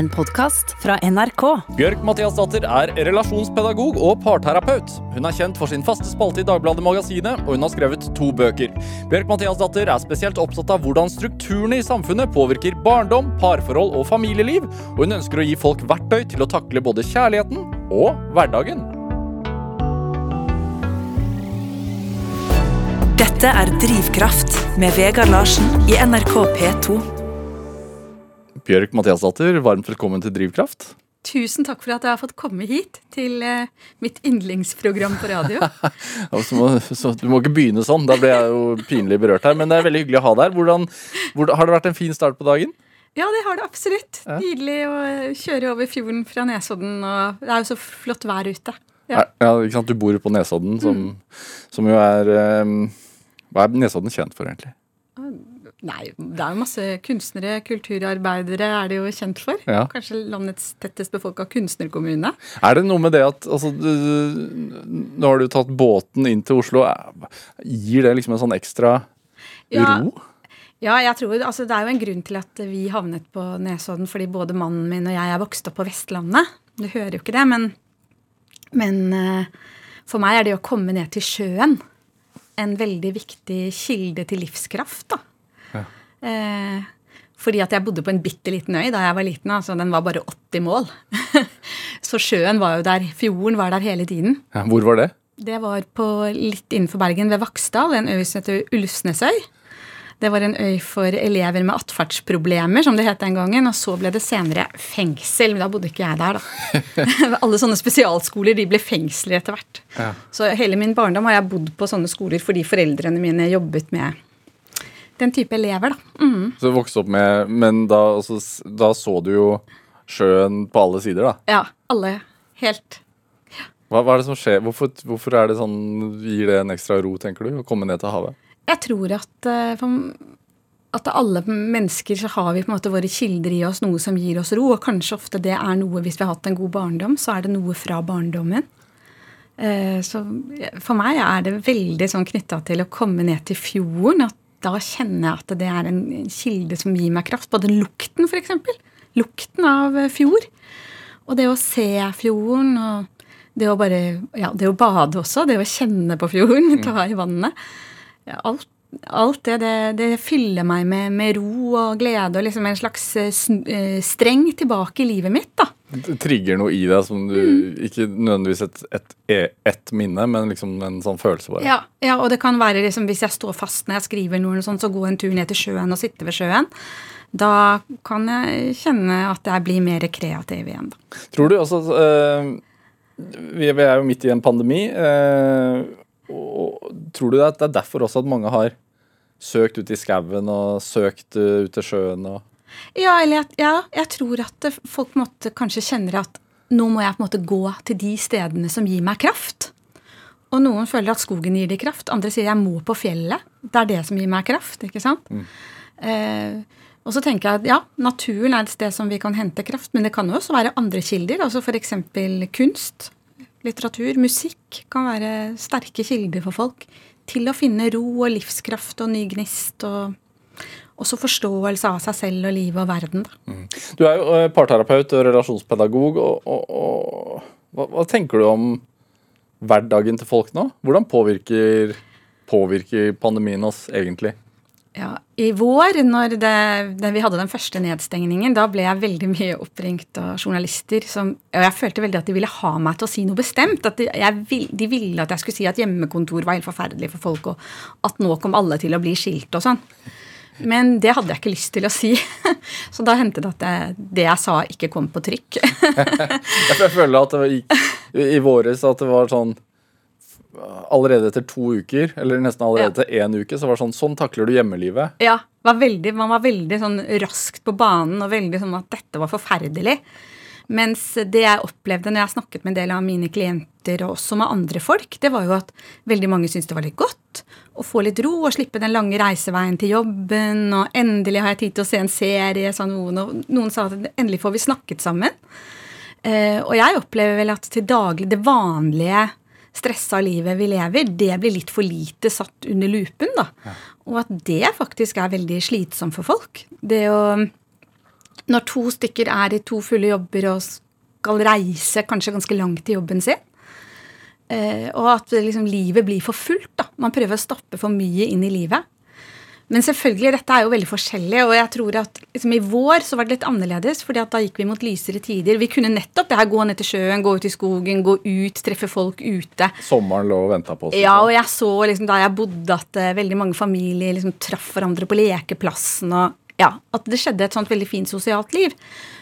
en podkast fra NRK. Bjørk Mathiasdatter er relasjonspedagog og parterapeut. Hun er kjent for sin faste spalte i Dagbladet Magasinet, og hun har skrevet to bøker. Bjørk Mathiasdatter er spesielt opptatt av hvordan strukturene i samfunnet påvirker barndom, parforhold og familieliv, og hun ønsker å gi folk verktøy til å takle både kjærligheten og hverdagen. Dette er Drivkraft med Vegard Larsen i NRK P2. Bjørk Mathiasdatter, varmt velkommen til Drivkraft. Tusen takk for at jeg har fått komme hit til eh, mitt yndlingsprogram på radio. Ja, så må, så, du må ikke begynne sånn, da blir jeg jo pinlig berørt her. Men det er veldig hyggelig å ha deg her. Hvordan, hvordan, har det vært en fin start på dagen? Ja, det har det absolutt. Nydelig å kjøre over fjorden fra Nesodden. Og det er jo så flott vær ute. Ja. Ja, ikke sant? Du bor på Nesodden, som, som jo er um, Hva er Nesodden kjent for, egentlig? Nei, det er jo masse kunstnere, kulturarbeidere er det jo kjent for. Ja. Kanskje landets tettest befolka kunstnerkommune. Er det noe med det at altså, du, Nå har du tatt båten inn til Oslo. Gir det liksom en sånn ekstra Ja. ro? Ja, jeg tror, altså Det er jo en grunn til at vi havnet på Nesodden, fordi både mannen min og jeg er vokst opp på Vestlandet. Du hører jo ikke det, men, men eh, for meg er det å komme ned til sjøen en veldig viktig kilde til livskraft. da. Eh, fordi at jeg bodde på en bitte liten øy da jeg var liten. altså Den var bare 80 mål. Så sjøen var jo der. Fjorden var der hele tiden. Ja, hvor var det? Det var på litt innenfor Bergen, ved Vaksdal, en øy som heter Ulvsnesøy. Det var en øy for elever med atferdsproblemer, som det het den gangen. Og så ble det senere fengsel. Men da bodde ikke jeg der, da. Alle sånne spesialskoler de ble fengsler etter hvert. Ja. Så hele min barndom har jeg bodd på sånne skoler fordi foreldrene mine jobbet med den type elever, da. Mm. Så du vokste opp med Men da, altså, da så du jo sjøen på alle sider, da. Ja, alle helt Hva, hva er det som skjer? Hvorfor, hvorfor er det sånn, gir det en ekstra ro, tenker du, å komme ned til havet? Jeg tror at, eh, for- at alle mennesker så har vi på en måte våre kilder i oss, noe som gir oss ro. Og kanskje ofte det er noe hvis vi har hatt en god barndom, så er det noe fra barndommen. Eh, Så for meg er det veldig sånn knytta til å komme ned til fjorden. At da kjenner jeg at det er en kilde som gir meg kraft. Både lukten, f.eks. Lukten av eh, fjord. Og det å se fjorden og det å bare Ja, det å bade også. Det å kjenne på fjorden. Ta i vannet. Alt, alt det, det, det fyller meg med, med ro og glede og liksom en slags eh, eh, streng tilbake i livet mitt. da. Det trigger noe i deg som du Ikke nødvendigvis et, et, et ett minne, men liksom en sånn følelse bare. Ja, ja, og det kan være liksom, hvis jeg står fast når jeg skriver noe, sånt, så gå en tur ned til sjøen og sitte ved sjøen. Da kan jeg kjenne at jeg blir mer kreativ igjen. da. Tror du altså øh, vi, er jo midt i en pandemi. Øh, og tror du det er derfor også at mange har søkt ut i skauen og søkt eh, ut til sjøen og Ja, eller jeg, ja, jeg tror at folk måte kanskje kjenner at nå må jeg på en måte gå til de stedene som gir meg kraft. Og noen føler at skogen gir dem kraft. Andre sier jeg må på fjellet. Det er det som gir meg kraft. ikke sant? Eh, og så tenker jeg at ja, naturen er et sted som vi kan hente kraft, men det kan også være andre kilder. altså F.eks. kunst, litteratur, musikk kan være sterke kilder for folk til å finne ro og livskraft og ny gnist. og også forståelse av seg selv og livet og verden. Da. Du er jo eh, parterapeut og relasjonspedagog. Og, og, og hva, hva tenker du om hverdagen til folk nå? Hvordan påvirker, påvirker pandemien oss egentlig? Ja, I vår, når det, det vi hadde den første nedstengningen, da ble jeg veldig mye oppringt av journalister. Som, og jeg følte veldig at de ville ha meg til å si noe bestemt. At de, vil, de ville at jeg skulle si at hjemmekontor var helt forferdelig for folk, og at nå kom alle til å bli skilt og sånn. Men det hadde jeg ikke lyst til å si. Så da hendte det at det, det jeg sa, ikke kom på trykk. Jeg jeg føler at det var i, i våres at det var sånn Allerede etter to uker, eller nesten allerede Ja. etter én uke, så var det sånn Sånn takler du hjemmelivet. Ja, var veldig, man var veldig sånn raskt på banen og veldig sånn at dette var forferdelig. Mens det jeg opplevde når jeg snakket med en del av mine klienter, og også med andre folk, det var jo at veldig mange syntes det var litt godt å få litt ro og slippe den lange reiseveien til jobben, og endelig har jeg tid til å se en serie, sa noen, og noen sa at endelig får vi snakket sammen. Eh, og jeg opplever vel at til daglig, det vanlige stressa livet vi lever, det blir litt for lite satt under lupen, da. Og at det faktisk er veldig slitsomt for folk. Det å når to stykker er i to fulle jobber og skal reise kanskje ganske langt til jobben sin. Eh, og at liksom, livet blir for fullt. da. Man prøver å stoppe for mye inn i livet. Men selvfølgelig, dette er jo veldig forskjellig, og jeg tror at liksom, i vår så var det litt annerledes, fordi at da gikk vi mot lysere tider. Vi kunne nettopp det her gå ned til sjøen, gå ut i skogen, gå ut, treffe folk ute. Sommeren lå og venta på oss. Ja, og jeg så liksom da jeg bodde at uh, veldig mange familier liksom traff hverandre på lekeplassen, og ja, at det skjedde et sånt veldig fint sosialt liv.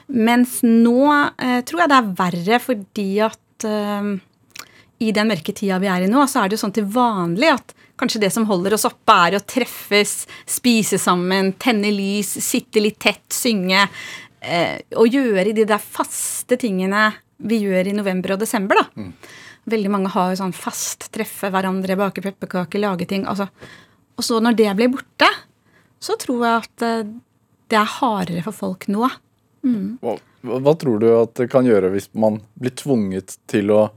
Mens nå eh, tror jeg det er verre fordi at eh, i den mørke tida vi er i nå, så er det jo sånn til vanlig at Kanskje det som holder oss oppe, er å treffes, spise sammen, tenne lys, sitte litt tett, synge. Eh, og gjøre de der faste tingene vi gjør i november og desember, da. Mm. Veldig mange har jo sånn fast treffe hverandre, bake pepperkaker, lage ting. Altså. Og så når det blir borte, så tror jeg at eh, det er hardere for folk nå. Mm. Hva, hva tror du at det kan gjøre hvis man blir tvunget til å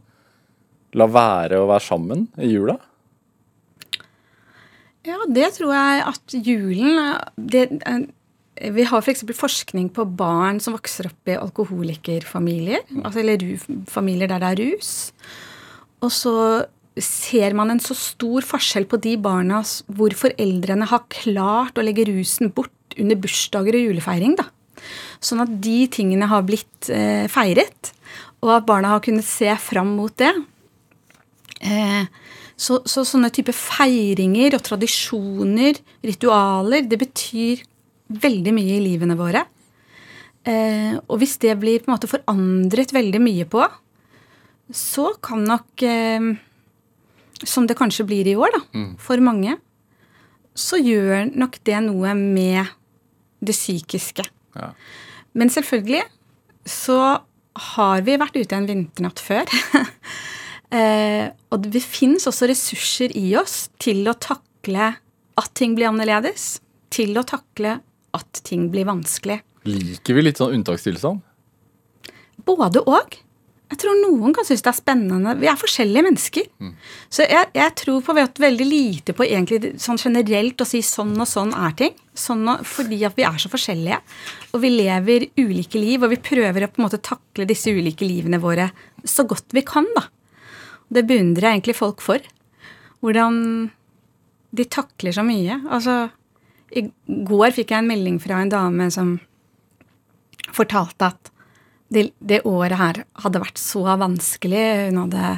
la være å være sammen i jula? Ja, det tror jeg at julen det, eh, Vi har f.eks. For forskning på barn som vokser opp i alkoholikerfamilier. Altså, eller familier der det er rus. Og så ser man en så stor forskjell på de barna hvor foreldrene har klart å legge rusen bort under bursdager og julefeiring. da. Sånn at de tingene har blitt eh, feiret, og at barna har kunnet se fram mot det. Eh, så, så, sånne type feiringer og tradisjoner, ritualer, det betyr veldig mye i livene våre. Eh, og hvis det blir på en måte forandret veldig mye på, så kan nok eh, Som det kanskje blir i år, da, mm. for mange, så gjør nok det noe med det psykiske. Ja. Men selvfølgelig så har vi vært ute en vinternatt før. Eh, og det finnes også ressurser i oss til å takle at ting blir annerledes. Til å takle at ting blir vanskelig. Liker vi litt sånn unntakstilstand? Både og. Jeg tror noen kan synes det er spennende. Vi er forskjellige mennesker. Mm. Så jeg, jeg, tror på veldig lite på egentlig sånn generelt å si sånn og sånn er ting. Sånn og, fordi at vi er så forskjellige. Og vi lever ulike liv, og vi prøver å på en måte takle disse ulike livene våre så godt vi kan. da. Det beundrer jeg egentlig folk for. Hvordan de takler så mye. Altså, i går fikk jeg en melding fra en dame som fortalte at det, det året her hadde vært så vanskelig. Hun hadde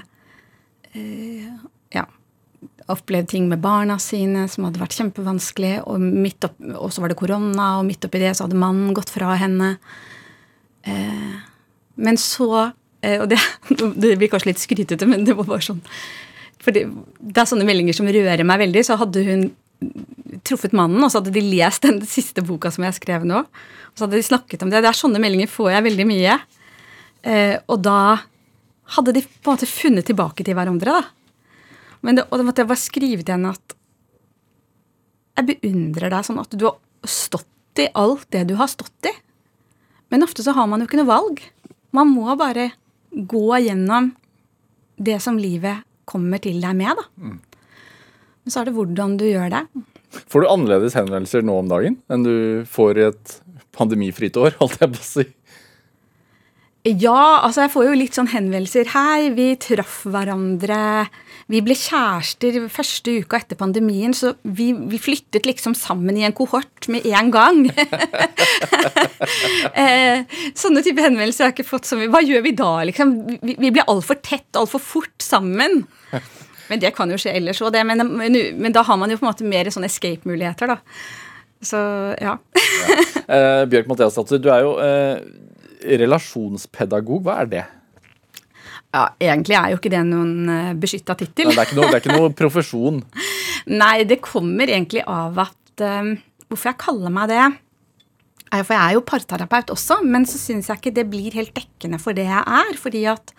øh, ja, opplevd ting med barna sine som hadde vært kjempevanskelig. Og, opp, og, så var det korona, og midt oppi det så hadde mannen gått fra henne. Eh, men så Eh, og det, det blir kanskje litt skrytete, men det var bare sånn For det, det, er sånne meldinger som rører meg veldig. Så hadde hun truffet mannen, og så hadde de lest den siste boka som jeg skrev nå. Og så hadde de snakket om det. Det er Sånne meldinger får jeg veldig mye. Eh, og da hadde de på en måte funnet tilbake til hverandre. da. Men det, og det måtte jeg bare skrive til henne at jeg beundrer deg sånn at du har stått i alt det du har stått i. Men ofte så har man jo ikke noe valg. Man må bare gå gjennom det som livet kommer til deg med. da. Mm. Men så er det hvordan du gjør det. Får du annerledes henvendelser nå om dagen enn du får i et pandemifritt år? holdt jeg på å si? Ja, altså jeg får jo litt sånn henvendelser. Hei, vi traff hverandre. Vi ble kjærester første uka etter pandemien, så vi, vi flyttet liksom sammen i en kohort med en gang. eh, sånne type henvendelser har jeg ikke fått så mye. Hva gjør vi da, liksom? Vi, vi ble altfor tett, altfor fort sammen. Men det kan jo skje ellers òg, men, men, men, da har man jo på en måte mer sånne escape-muligheter, da. Så ja. ja. Eh, Bjørk Mathias du er jo eh, relasjonspedagog, hva er det? Ja, Egentlig er jo ikke det noen eh, beskytta tittel. Det, det, er ikke noe profesjon? Nei, det kommer egentlig av at um, Hvorfor jeg kaller meg det For jeg er jo parterapeut også, men så syns jeg ikke det blir helt dekkende for det jeg er. fordi at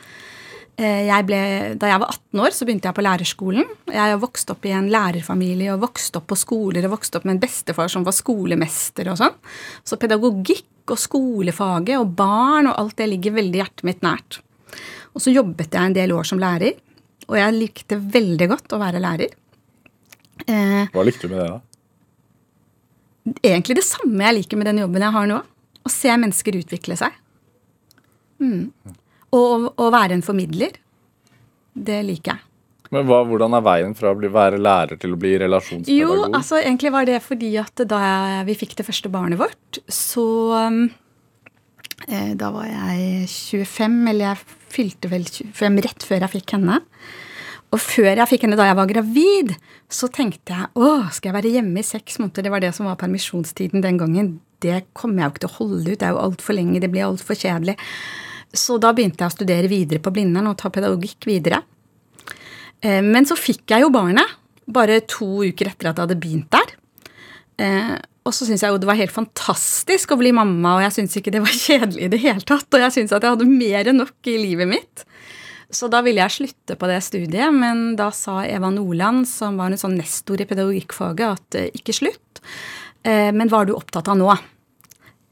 jeg ble, da jeg var 18 år, så begynte jeg på lærerskolen. Jeg har vokst opp i en lærerfamilie og vokst opp på skoler og vokst opp med en bestefar som var skolemester og sånn. Så pedagogikk og skolefaget og barn og alt det ligger veldig hjertet mitt nært. Og så jobbet jeg en del år som lærer, og jeg likte veldig godt å være lærer. Eh, Hva likte du med det, da? Egentlig det samme jeg liker med den jobben jeg har nå. Å se mennesker utvikle seg. Mm. Og å være en formidler. Det liker jeg. Men hva, Hvordan er veien fra å bli, være lærer til å bli relasjonspedagog? Jo, altså egentlig var det fordi at da jeg, vi fikk det første barnet vårt, så eh, Da var jeg 25, eller jeg fylte vel 25 rett før jeg fikk henne. Og før jeg fikk henne da jeg var gravid, så tenkte jeg å, skal jeg være hjemme i seks måneder? Det var det som var permisjonstiden den gangen. Det kommer jeg jo ikke til å holde ut. Det er jo altfor lenge. Det blir altfor kjedelig. Så da begynte jeg å studere videre på Blindern og ta pedagogikk videre. Eh, men så fikk jeg jo barnet bare to uker etter at jeg hadde begynt der. Eh, og så syns jeg jo det var helt fantastisk å bli mamma, og jeg syns ikke det var kjedelig i det hele tatt. Og jeg syns at jeg hadde mer enn nok i livet mitt. Så da ville jeg slutte på det studiet, men da sa Eva Nordland, som var en sånn nestor i pedagogikkfaget, at eh, ikke slutt. Men hva er du opptatt av nå?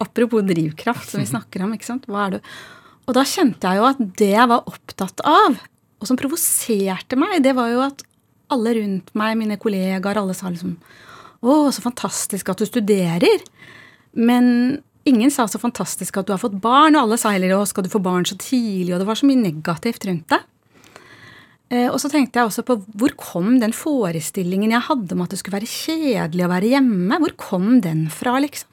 Apropos drivkraft, som vi snakker om. ikke sant? Hva er du? Og da kjente jeg jo at det jeg var opptatt av, og som provoserte meg, det var jo at alle rundt meg, mine kollegaer, alle sa liksom Å, så fantastisk at du studerer. Men ingen sa så fantastisk at du har fått barn, og alle sa heller å, skal du få barn så tidlig, og det var så mye negativt rundt det. Eh, og så tenkte jeg også på hvor kom den forestillingen jeg hadde om at det skulle være kjedelig å være hjemme, hvor kom den fra, liksom?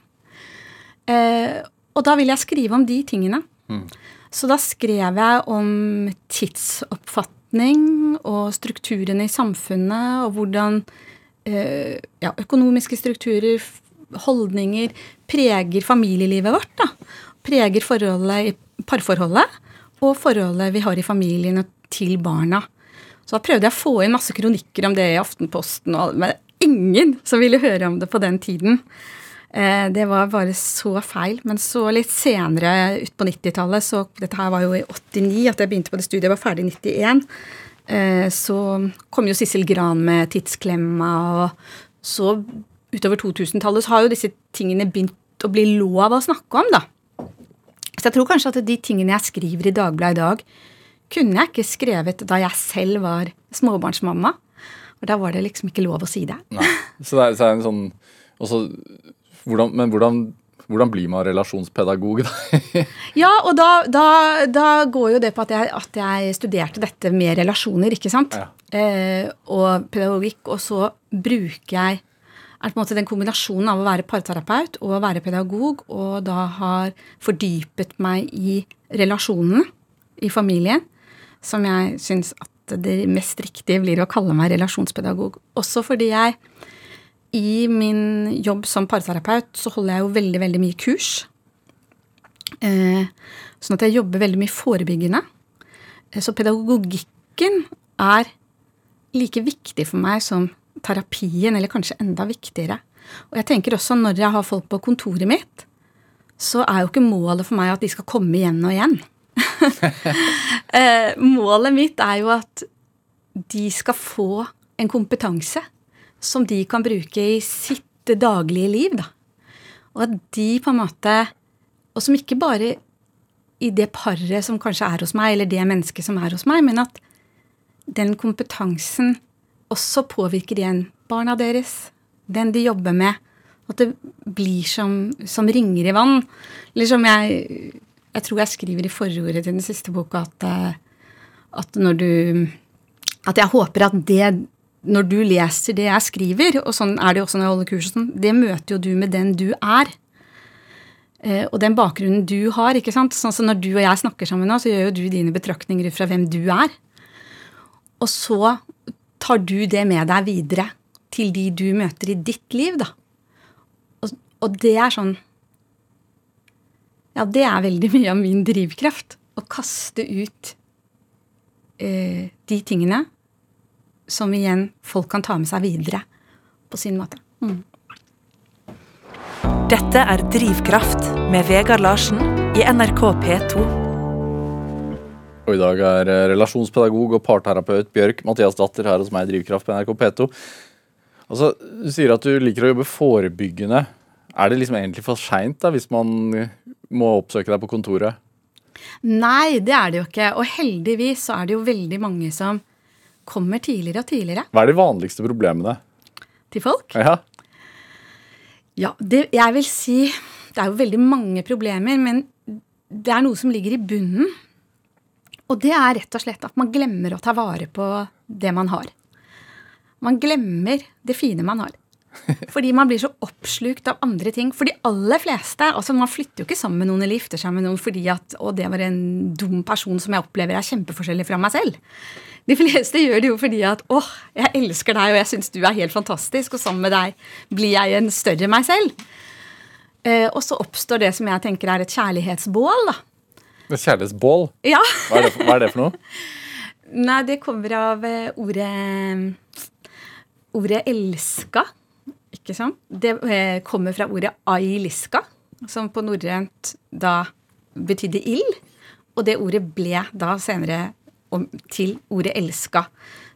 Eh, og da vil jeg skrive om de tingene. Mm. Så da skrev jeg om tidsoppfatning og strukturene i samfunnet, og hvordan eh, ja, økonomiske strukturer, holdninger, preger familielivet vårt. da. Preger forholdet i parforholdet og forholdet vi har i familien til barna. Så da prøvde jeg å få inn masse kronikker om det i Aftenposten, men ingen som ville høre om det på den tiden. Eh, det var bare så feil. Men så litt senere ut på 90-tallet, så dette her var jo i 89 at jeg begynte på det studiet, jeg var ferdig i 91, eh, så kom jo Sissel Gran med 'Tidsklemma', og så utover 2000-tallet så har jo disse tingene begynt å bli lov å snakke om, da. Så jeg tror kanskje at de tingene jeg skriver i Dagbladet i dag, kunne jeg ikke skrevet da jeg selv var småbarnsmamma. Og da var det liksom ikke lov å si det. Nei. Så det er, så er en sånn også hvordan, men hvordan, hvordan, blir man relasjonspedagog, da? ja, og da, da, da, går jo det på at jeg, at jeg, studerte dette med relasjoner, ikke sant? Ja. Eh, og pedagogikk. Og så bruker jeg er på en måte den kombinasjonen av å være parterapeut og å være pedagog, og da har fordypet meg i relasjonene i familien, som jeg syns at det mest riktige blir å kalle meg relasjonspedagog. Også fordi jeg i min jobb som parterapeut så holder jeg jo veldig, veldig mye kurs. Eh, sånn at jeg jobber veldig mye forebyggende. Eh, så pedagogikken er like viktig for meg som terapien, eller kanskje enda viktigere. Og jeg tenker også når jeg har folk på kontoret mitt, så er jo ikke målet for meg at de skal komme igjen og igjen. eh, målet mitt er jo at de skal få en kompetanse som de kan bruke i sitt daglige liv. Da. Og at de på en måte Og som ikke bare i det paret som kanskje er hos meg, eller det mennesket som er hos meg, men at den kompetansen også påvirker igjen barna deres, den de jobber med. At det blir som, som ringer i vann. Eller som jeg Jeg tror jeg skriver i forordet til den siste boka at, eh, at når du At jeg håper at det når du leser det jeg skriver, og sånn er det jo også når jeg holder kursen, det møter jo du med den du er. Eh, og den bakgrunnen du har. ikke sant? Sånn som Når du og jeg snakker sammen nå, så gjør jo du dine betraktninger fra hvem du er. Og så tar du det med deg videre til de du møter i ditt liv, da. Og, og det er sånn Ja, det er veldig mye av min drivkraft. Å kaste ut eh, de tingene som igjen folk kan ta med seg videre på sin måte. Mm. Dette er Drivkraft med Vegard Larsen i NRK P2. Og I dag er eh, relasjonspedagog og parterapeut Bjørk Mathias Datter her hos meg i Drivkraft på NRK P2. Altså, Du sier at du liker å jobbe forebyggende. Er det liksom egentlig for seint hvis man må oppsøke deg på kontoret? Nei, det er det jo ikke. Og heldigvis så er det jo veldig mange som kommer tidligere og tidligere. Hva er de vanligste problemene? Til folk? Ja. Ja, det, jeg vil si Det er jo veldig mange problemer, men det er noe som ligger i bunnen. Og det er rett og slett at man glemmer å ta vare på det man har. Man glemmer det fine man har. Fordi man blir så oppslukt av andre ting. For de aller fleste altså Man flytter jo ikke sammen med noen eller gifter seg med noen fordi at å, det var en dum person som jeg opplever er kjempeforskjellig fra meg selv. De fleste gjør det jo fordi at åh, jeg elsker deg, og jeg syns du er helt fantastisk, og sammen med deg blir jeg en større meg selv. Eh, og så oppstår det som jeg tenker er et kjærlighetsbål, da. Et kjærlighetsbål? Ja. Hva er, det, hva er det for noe? Nei, det kommer av eh, ordet Ordet elska. Ikke sant? Det eh, kommer fra ordet ailiska, som på norrønt da betydde ild. Og det ordet ble da senere om, til ordet elska.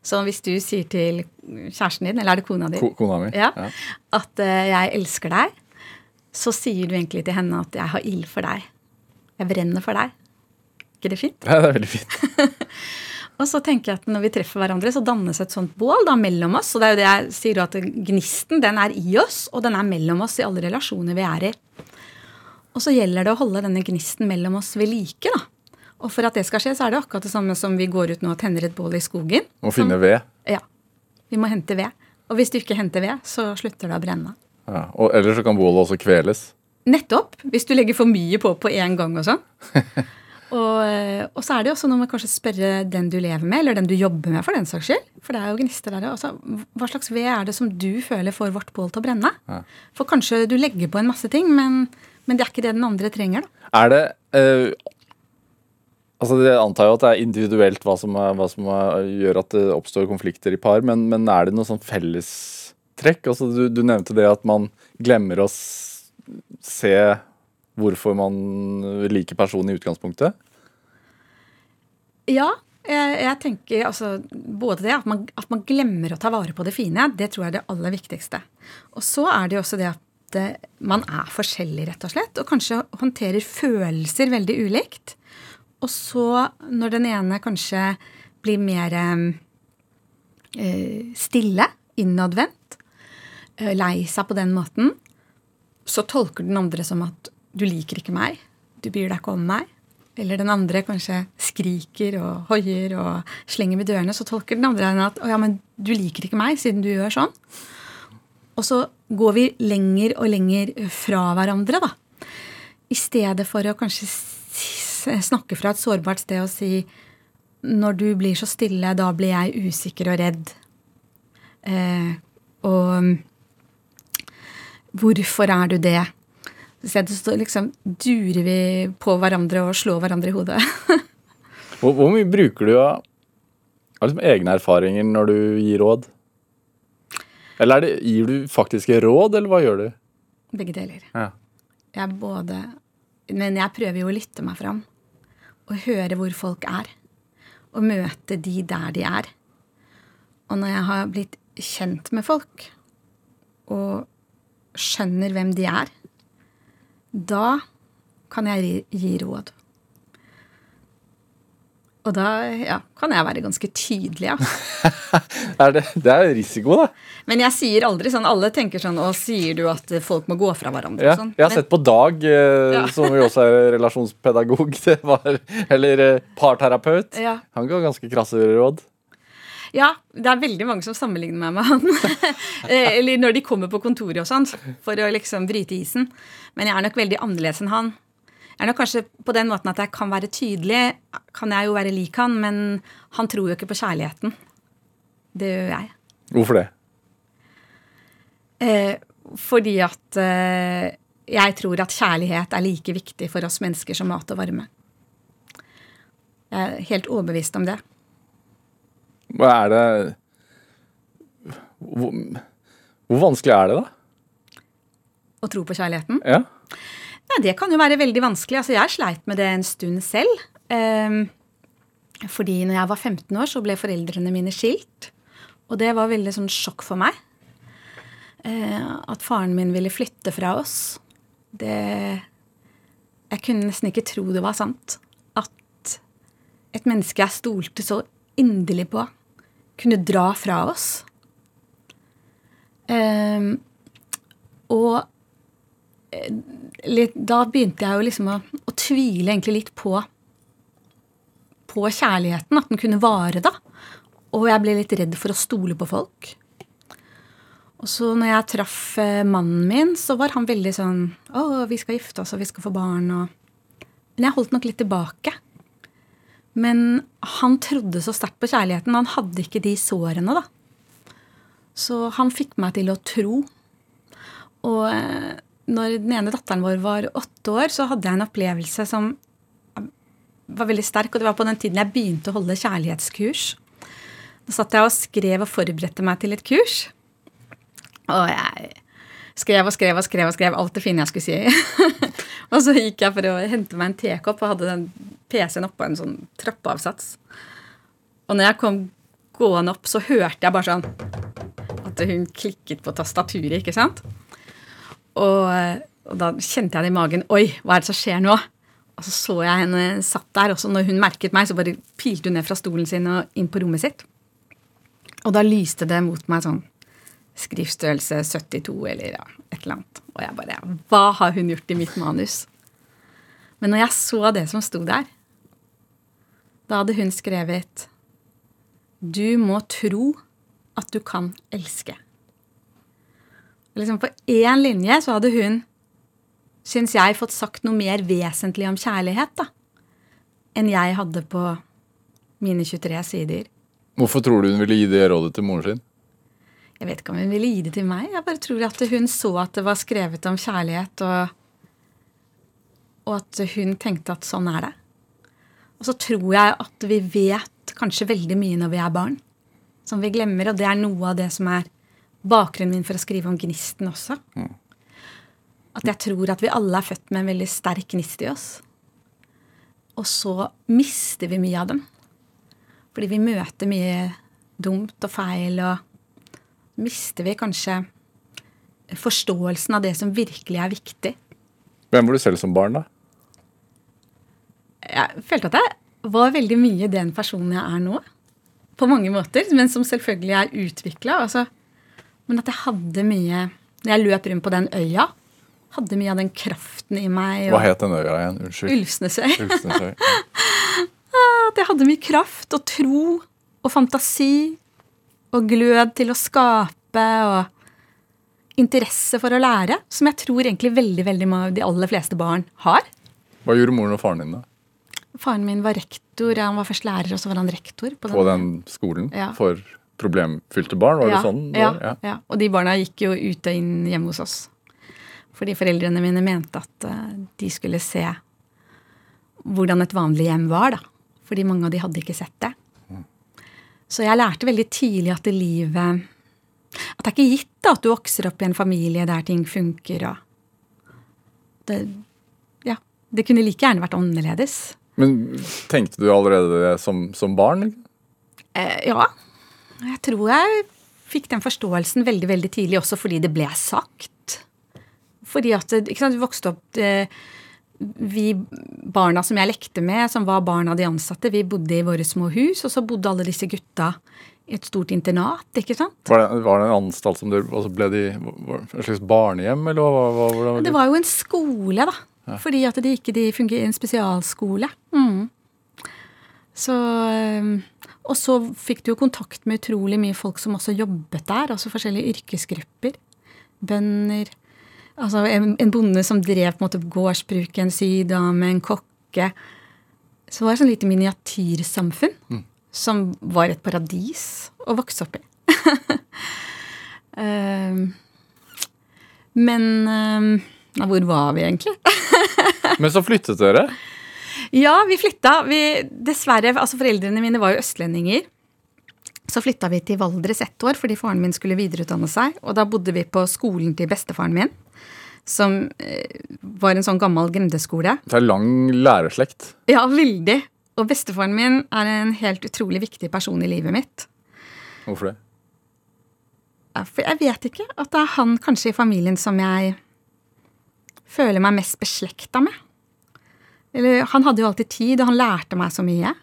Så hvis du sier til kjæresten din, eller er det kona di, Ko kona mi? ja, at uh, 'jeg elsker deg', så sier du egentlig til henne at 'jeg har ild for deg'. Jeg brenner for deg. ikke det fint? Ja, det er veldig fint. Og så tenker jeg at når vi treffer hverandre, så dannes et sånt bål da mellom oss. Og det er jo det jeg sier at gnisten den er i oss, og den er mellom oss i alle relasjoner vi er i. Og så gjelder det å holde denne gnisten mellom oss ved like. da. Og for at det skal skje, så er det akkurat det samme som vi går ut nå og tenner et bål i skogen. Og finne ved. Ja. Vi må hente ved. Og hvis du ikke henter ved, så slutter det å brenne. Ja. Og ellers så kan bålet også kveles. Nettopp. Hvis du legger for mye på på én gang og sånn. Og, eh, og så er det jo også noe med kanskje spørre den du lever med, eller den du jobber med, for den saks skyld. For det er jo gnister der. også. hva slags ved er det som du føler får vårt bål til å brenne? Ja. For kanskje du legger på en masse ting, men, men det er ikke det den andre trenger. da. Er det eh, Altså, Jeg antar jo at det er individuelt hva som, hva som gjør at det oppstår konflikter i par, men, men er det noe sånn fellestrekk? Altså, du, du nevnte det at man glemmer å se hvorfor man liker personen i utgangspunktet. Ja, jeg, jeg tenker altså både det at man, at man glemmer å ta vare på det fine, det tror jeg er det aller viktigste. Og så er det jo også det at eh, man er forskjellig, rett og slett, og kanskje håndterer følelser veldig ulikt. Og så, når den ene kanskje blir mer eh, stille, innadvendt, eh, lei seg på den måten, så tolker den andre som at du liker ikke meg, du bryr deg ikke om meg. Eller den andre kanskje skriker og hoier og slenger med dørene. Så tolker den andre henne at å ja, men du liker ikke meg siden du gjør sånn. Og så går vi lenger og lenger fra hverandre, da. I stedet for å kanskje snakke fra et sårbart sted og si når du blir så stille, da blir jeg usikker og redd. Eh, og hvorfor er du det? I stedet så liksom durer vi på hverandre og slår hverandre i hodet. Hvor, hvor mye bruker du av, av liksom egne erfaringer når du gir råd? Eller er det, gir du faktiske råd, eller hva gjør du? Begge deler. Ja. Jeg både Men jeg prøver jo å lytte meg fram. Og høre hvor folk er. Og møte de der de er. Og når jeg har blitt kjent med folk, og skjønner hvem de er, da kan jeg gi, råd. Og da ja, kan jeg være ganske tydelig, ja. Det, det er risiko, da. Men jeg sier aldri sånn Alle tenker sånn Å, sier du at folk må gå fra hverandre? Ja, og sånn. jeg har Men- sett på Dag, eh, Ja. som jo også er relasjonspedagog, det var, eller eh, parterapeut. Han ga ganske krasse råd. Ja, det er veldig mange som sammenligner meg med han. Eh, Eller når de kommer på kontoret og sånn, for å liksom bryte isen. Men jeg er nok veldig annerledes enn han. Jeg er nok kanskje på den måten at jeg kan være tydelig, kan jeg jo være lik han, men han tror jo ikke på kjærligheten. Det gjør jeg. Hvorfor det? Eh, fordi at eh, jeg tror at kjærlighet er like viktig for oss mennesker som mat og varme. Jeg er helt overbevist om det. Hva er det hvor, hvor vanskelig er det, da? Å tro på kjærligheten. Ja? Nei, det kan jo være veldig vanskelig. Altså, jeg sleit med det en stund selv. Um, fordi når jeg var 15 år, så ble foreldrene mine skilt. Og det var veldig sånn sjokk for meg. Uh, at faren min ville flytte fra oss. Det Jeg kunne nesten ikke tro det var sant. At et menneske jeg stolte så inderlig på, kunne dra fra oss. Ehm, og litt, da begynte jeg jo liksom å, å tvile egentlig litt på på kjærligheten, at den kunne vare, da. Og jeg ble litt redd for å stole på folk. Og så når jeg traff eh, mannen min, så var han veldig sånn Å, vi skal gifte oss, og vi skal få barn, og Men jeg holdt nok litt tilbake. Men han trodde så sterkt på kjærligheten. Han hadde ikke de sårene, da. Så han fikk meg til å tro. Og eh, når den ene datteren vår var åtte år, så hadde jeg en opplevelse som var veldig sterk, og det var på den tiden jeg begynte å holde kjærlighetskurs. Da satt jeg og skrev og forberedte meg til et kurs. Og jeg skrev og skrev og skrev og skrev alt det fine jeg skulle si. og så gikk jeg for å hente meg en tekopp og hadde den PC-en oppå en sånn trappeavsats. Og når jeg kom gående opp, så hørte jeg bare sånn at hun klikket på tastaturet, ikke sant? Og, og da kjente jeg det i magen. Oi, hva er det som skjer nå? Og så så jeg henne satt der, og så når hun merket meg, så bare pilte hun ned fra stolen sin og inn på rommet sitt. Og da lyste det mot meg sånn skriftstørrelse 72 eller ja, et eller annet. Og jeg bare Hva har hun gjort i mitt manus? Men når jeg så det som sto der, da hadde hun skrevet Du må tro at du kan elske. Liksom på én linje så hadde hun syns jeg, fått sagt noe mer vesentlig om kjærlighet da, enn jeg hadde på mine 23 sider. Hvorfor tror du hun ville gi det rådet til moren sin? Jeg vet ikke om hun ville gi det til meg. Jeg bare tror at hun så at det var skrevet om kjærlighet, og, og at hun tenkte at sånn er det. Og så tror jeg at vi vet kanskje veldig mye når vi er barn, som vi glemmer. Og det er noe av det som er bakgrunnen min for å skrive om Gnisten også. Mm. At jeg tror at vi alle er født med en veldig sterk gnist i oss. Og så mister vi mye av dem. Fordi vi møter mye dumt og feil, og mister vi kanskje forståelsen av det som virkelig er viktig. Hvem var du selv som barn, da? Jeg følte at jeg var veldig mye den personen jeg er nå. På mange måter, men som selvfølgelig er utvikla. Altså. Men at jeg hadde mye Når jeg løp rundt på den øya, hadde mye av den kraften i meg. Hva het den øya igjen? Unnskyld. Ulvsnesøy. Ulvsnesøy. At jeg hadde mye kraft og tro og fantasi og glød til å skape og interesse for å lære, som jeg tror egentlig veldig veldig de aller fleste barn har. Hva gjorde moren og faren din, da? Faren min var rektor. Han var først lærer, og så var han rektor. På den, på den skolen? Ja. For problemfylte barn? Var ja, det sånn? Ja, ja. ja. Og de barna gikk jo ut og inn hjemme hos oss. Fordi foreldrene mine mente at eh, de skulle se hvordan et vanlig hjem var. da. Fordi mange av de hadde ikke sett det. Så jeg lærte veldig tidlig at det livet At det er ikke gitt at du vokser opp i en familie der ting funker. og det, ja, det kunne like gjerne vært annerledes. Men tenkte du allerede det som, som barn? Eh, ja. Jeg tror jeg fikk den forståelsen veldig veldig tidlig, også fordi det ble sagt. Fordi at sant, du vokste opp eh, Vi barna som jeg lekte med, som var barna de ansatte, vi bodde i våre små hus, og så bodde alle disse gutta i et stort internat. ikke sant? Var det, var det en anstalt som dere altså Ble de et slags barnehjem, eller hva? hva, hva det var jo en skole, da. Ja. Fordi at de ikke de fungerer en spesialskole. Mm. Så eh, Og så fikk du jo kontakt med utrolig mye folk som også jobbet der. Altså forskjellige yrkesgrupper. Bønder, Altså en, en bonde som drev på en måte gårdsbruk, en sydame, en kokke. Så det var et sånn lite miniatyrsamfunn mm. som var et paradis å vokse opp i. uh, men Nei, hvor var vi egentlig? men så flyttet dere? Ja, vi flytta. Vi, dessverre, altså Foreldrene mine var jo østlendinger. Så flytta vi til Valdres ett år fordi faren min skulle videreutdanne seg. Og da bodde vi på skolen til bestefaren min som eh, var en sånn gammel grendeskole. Det er lang lærerslekt. Ja, veldig. Og bestefaren min er en helt utrolig viktig person i livet mitt. Hvorfor det? For jeg vet ikke. At det er han kanskje i familien som jeg føler meg mest beslekta med. Eller, han hadde jo alltid tid, og han lærte meg så mye.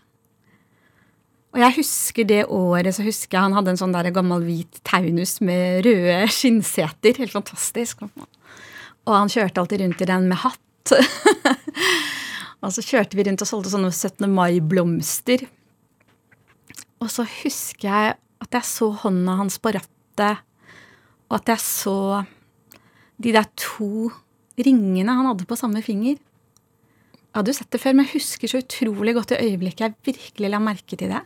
Og jeg husker det året så husker jeg han hadde en sånn der gammel hvit taunus med røde skinnseter. Helt fantastisk. Og han kjørte alltid rundt i den med hatt. og så kjørte vi rundt og solgte sånne 17. mai-blomster. Og så husker jeg at jeg så hånda hans på rattet, og at jeg så de der to ringene han hadde på samme finger. Jeg hadde jo sett det før, men jeg husker så utrolig godt det øyeblikket jeg virkelig la merke til det.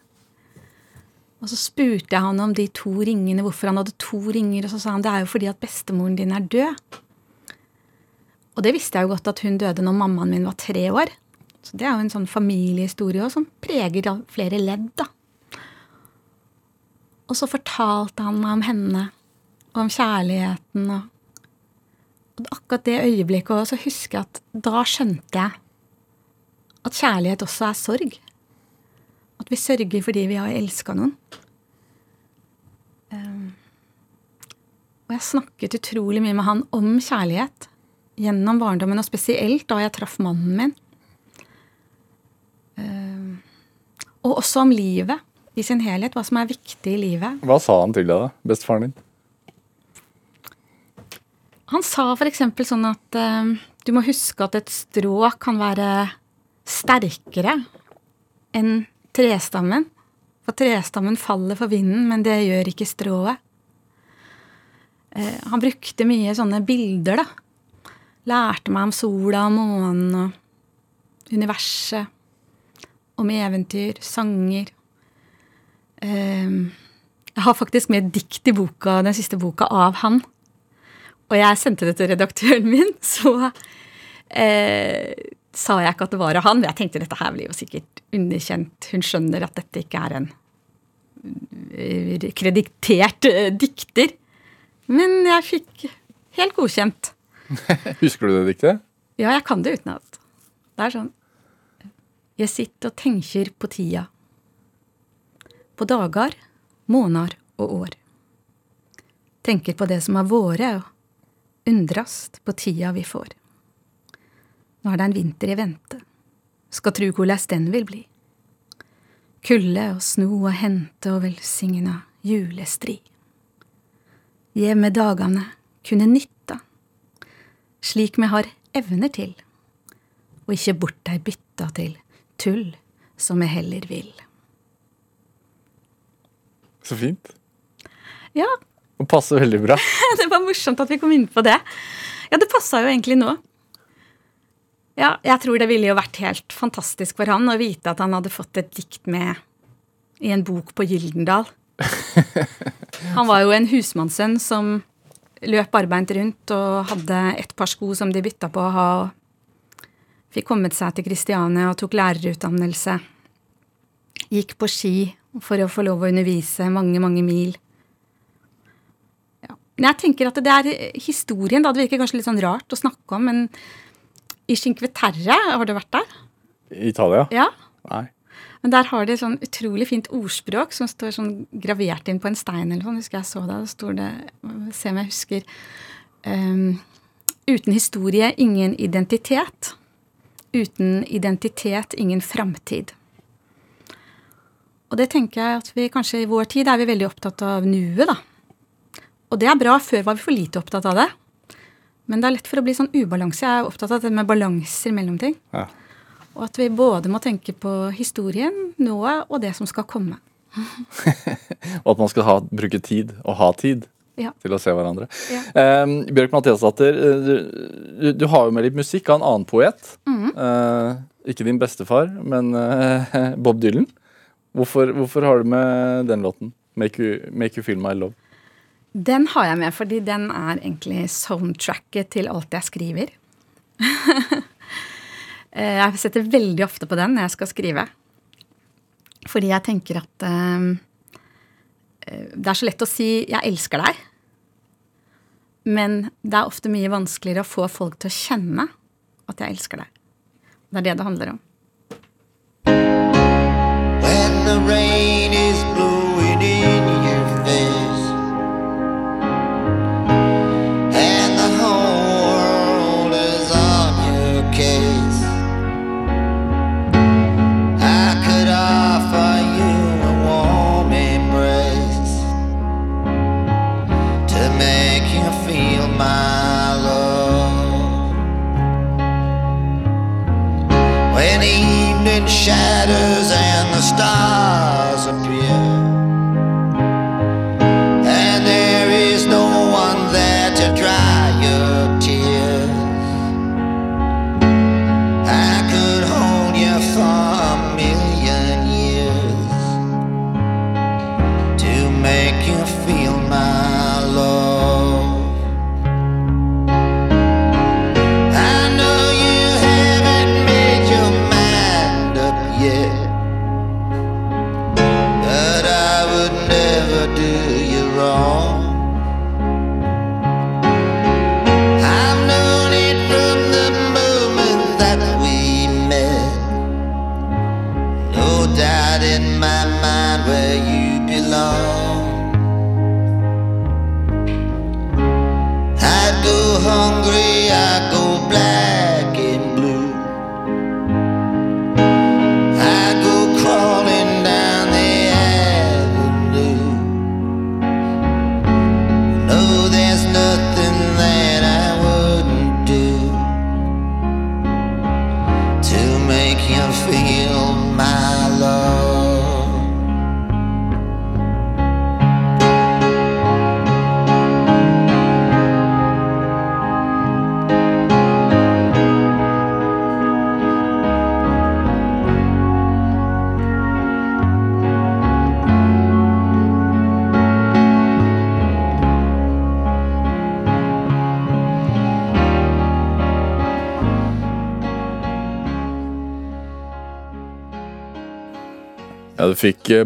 Og så spurte jeg han om de to ringene, hvorfor han hadde to ringer, og så sa han det er jo fordi at bestemoren din er død. Og det visste jeg jo godt at hun døde når mammaen min var tre år. Så det er jo en sånn familiehistorie også, som preger flere ledd, da. Og så fortalte han meg om henne, og om kjærligheten og og akkurat det øyeblikket òg, så husker jeg at da skjønte jeg at kjærlighet også er sorg. At vi sørger fordi vi har elska noen. Um, og jeg snakket utrolig mye med han om kjærlighet gjennom barndommen, og spesielt da jeg traff mannen min. Um, og også om livet i sin helhet, hva som er viktig i livet. Hva sa han til deg, da, bestefaren din? Han sa f.eks. sånn at uh, du må huske at et strå kan være sterkere enn trestammen. For trestammen faller for vinden, men det gjør ikke strået. Uh, han brukte mye sånne bilder, da. Lærte meg om sola og månen og universet. Om eventyr, sanger. Uh, jeg har faktisk med dikt i boka, den siste boka av han og jeg sendte det til redaktøren min, så eh, sa jeg ikke at det var av han. Men Jeg tenkte dette her blir jo sikkert underkjent. Hun skjønner at dette ikke er en eh, kreditert eh, dikter. Men jeg fikk helt godkjent. Husker du det diktet? Ja, jeg kan det utenat. Det er sånn Jeg sitter og tenker på tida. På dager, måneder og år. Tenker på det som er våre, og undrast på tida vi får. Nå er det en vinter i vente, skal tru korleis den vil bli. Kulde og sno og hente og velsigna julestri. Gjev med dagane kunne nytta, slik me har evner til, og ikkje bort deg bytta til tull som me heller vil. Så fint. Ja, Og passer veldig bra. det var morsomt at vi kom inn på det. Ja, det passa jo egentlig nå. Ja, jeg tror det ville jo vært helt fantastisk for han å vite at han hadde fått et dikt med i en bok på Gyldendal. Han var jo en husmannssønn som løp arbeid rundt og hadde et par sko som de bytta på å ha. og Fikk kommet seg til Kristiania og tok lærerutdannelse. Gikk på ski for å få lov å undervise mange, mange mil. Men jeg tenker at det er historien, da. Det virker kanskje litt sånn rart å snakke om, men i Cinque Terre, har du vært der? I Italia? Ja. Nei. Men der har de sånn utrolig fint ordspråk som står sånn gravert inn på en stein eller sånn. Husker jeg så det. Da står det Se om jeg husker. Um, uten historie, ingen identitet. Uten identitet, ingen framtid. Og det tenker jeg at vi kanskje i vår tid er vi veldig opptatt av nuet, da. Og det er bra. Før var vi for lite opptatt av det. Men det er lett for å bli sånn ubalanse. Jeg er opptatt av det med balanser mellom ting. Ja. Og at vi både må tenke på historien, nået og det som skal komme. Og at man skal ha, bruke tid, og ha tid, Ja. til å se hverandre. Ja. Eh, Bjørk Mathiasdatter, eh, du, du har jo med litt musikk av en annen poet. Mm. eh, ikke din bestefar, men eh, Bob Dylan. Hvorfor, hvorfor har du med den låten? Make you, make you Feel My Love. Den har jeg med fordi den er egentlig soundtracket til alt jeg skriver. Eh, jeg setter veldig ofte på den når jeg skal skrive. Fordi jeg tenker at eh, det er så lett å si 'jeg elsker deg'. Men det er ofte mye vanskeligere å få folk til å kjenne at jeg elsker deg. Det er det det handler om. when the rain is blowing in Shatters and the stars.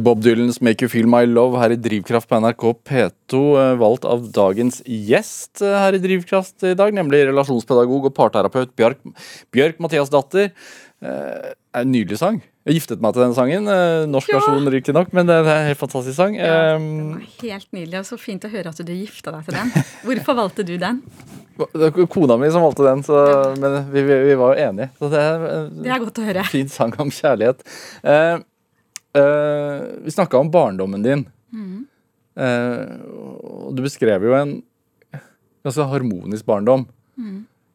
Bob Dylans 'Make You Feel My Love' her i Drivkraft på NRK P2, eh, valgt av dagens gjest eh, her i Drivkraft i dag, nemlig relasjonspedagog og parterapeut Bjørk, Bjørk Mathias Datter. Eh, en nydelig sang. Jeg giftet meg til den sangen. Eh, norsk Ja. versjon riktignok, men det er en helt fantastisk sang. Ja, den var helt nydelig, og så fint å høre at du gifta deg til den. Hvorfor valgte du den? det var kona mi som valgte den, så, men vi, vi, vi var jo enige. Så det er Det er godt å høre. fin sang om kjærlighet. Eh, eh, vi snakka om barndommen din. Eh, og du beskrev jo en ganske harmonisk barndom.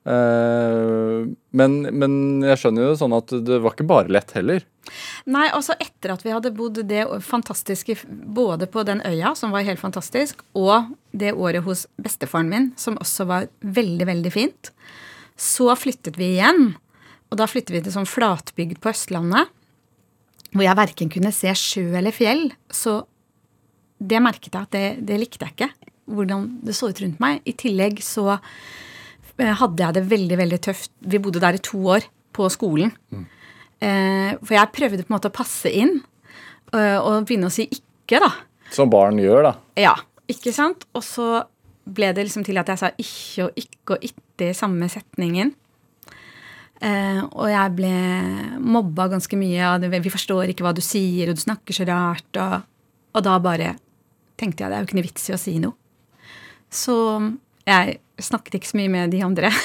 Eh, men, men jeg skjønner jo sånn at det var ikke bare lett heller. Nei, altså etter at vi hadde bodd det fantastiske både på den øya, som var helt fantastisk, og det året hos bestefaren min, som også var veldig, veldig fint, så flyttet vi igjen. Og da flyttet vi til sånn flatbygd på Østlandet, hvor jeg verken kunne se sjø eller fjell. Så det merket jeg at det, det likte jeg ikke. Hvordan det så ut rundt meg. I tillegg så eh, hadde jeg det veldig, veldig tøft. Vi bodde der i to år på skolen. Eh, for jeg prøvde på en måte å passe inn eh, og begynne å si ikke, da. Som barn gjør, da. Ja, ikke sant? Og så ble det liksom til at jeg sa ikke og ikke og ikke i samme setningen. Eh, og jeg ble mobba ganske mye. av det, Vi forstår ikke hva du sier, og du snakker så rart. Og, og da bare tenkte jeg det er jo ikke noe vits i å si noe. Så jeg snakket ikke så mye med de andre.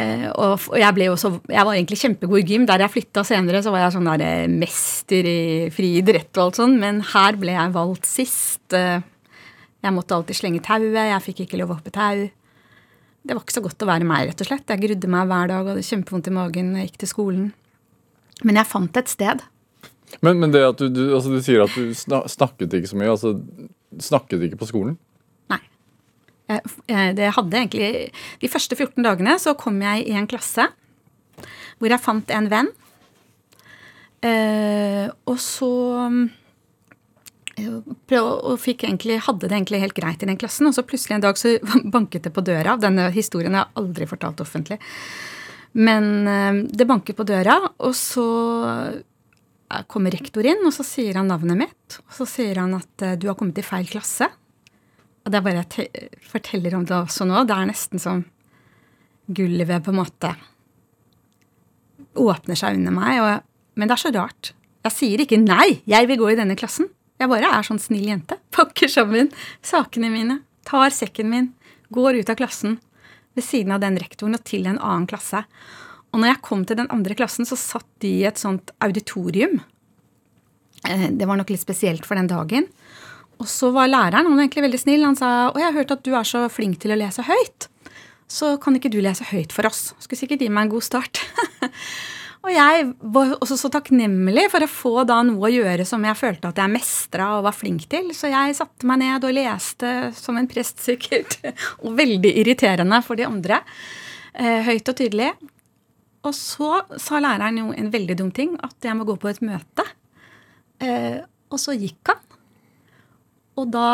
Eh, og, og jeg ble jo så, jeg var egentlig kjempegod i gym. Der jeg flytta senere, så var jeg sånn der eh, mester i fri idrett og alt sånn. Men her ble jeg valgt sist. Eh, Jeg måtte alltid slenge tauet. Jeg fikk ikke lov å hoppe tau. Det var ikke så godt å være meg, rett og slett. Jeg grudde meg hver dag og hadde kjempevondt i magen når jeg gikk til skolen. Men jeg fant et sted. Men, men det at du, du, altså, du sier at du snakket ikke så mye. Altså, snakket ikke på skolen? Nei. Jeg, det hadde egentlig De første 14 dagene så kom jeg i en klasse hvor jeg fant en venn. Eh, og så og fikk egentlig, hadde det egentlig helt greit i den klassen. Og så plutselig en dag så banket det på døra. Denne historien har jeg aldri fortalt offentlig. Men eh, det banket på døra, og så eh, kommer rektor inn, og så sier han navnet mitt. Og så sier han at eh, du har kommet i feil klasse. Og det er bare jeg forteller om det også nå. Det er nesten som gulvet på en måte åpner seg under meg. Og, men det er så rart. Jeg sier ikke 'nei, jeg vil gå i denne klassen'. Jeg bare er sånn snill jente. Pakker sammen sakene mine, tar sekken min, går ut av klassen ved siden av den rektoren og til en annen klasse. Og når jeg kom til den andre klassen, så satt de i et sånt auditorium. Eh, Det var nok litt spesielt for den dagen. Og så var læreren han var egentlig veldig snill. Han sa å, jeg har hørt at du er så flink til å lese høyt. Så kan ikke du lese høyt for oss? Skulle sikkert gi meg en god start. Og jeg var også så takknemlig for å få da noe å gjøre som jeg følte at jeg mestra og var flink til. Så jeg satte meg ned og leste som en prest, sikkert. Og veldig irriterende for de andre. Eh, høyt og tydelig. Og så sa læreren jo en veldig dum ting, at jeg må gå på et møte. Eh, og så gikk han. Og da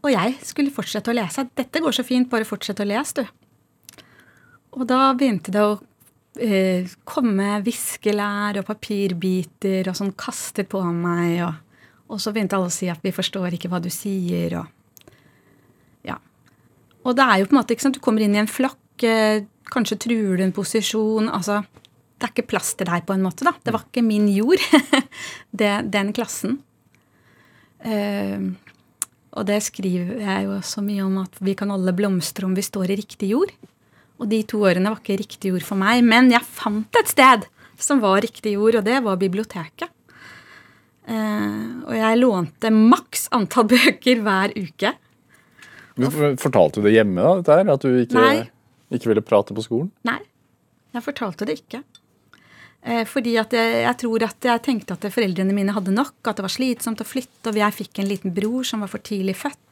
Og jeg skulle fortsette å lese. Dette går så fint, bare fortsett å lese, du. Og da begynte det å eh, komme viskelær og papirbiter og sånn kastet på meg. Og, og, så begynte alle å si at vi forstår ikke hva du sier. Og, ja. og det er jo på en måte ikke sant, Du kommer inn i en flokk, eh, kanskje truer du en posisjon. altså det er ikke plass til deg, på en måte. da. Det var ikke min jord, det, den klassen. Uh, og det skriver jeg jo så mye om at vi kan alle blomstre om vi står i riktig jord. Og de to årene var ikke riktig jord for meg, men jeg fant et sted som var riktig jord, og det var biblioteket. Uh, og jeg lånte maks antall bøker hver uke. Fortalte du det hjemme, da, dette her? At du ikke, ikke ville prate på skolen? Nei, jeg fortalte det ikke. Uh, fordi at jeg, jeg, tror at jeg tenkte at foreldrene mine hadde nok, at det var slitsomt å flytte, og jeg fikk en liten bror som var for tidlig født.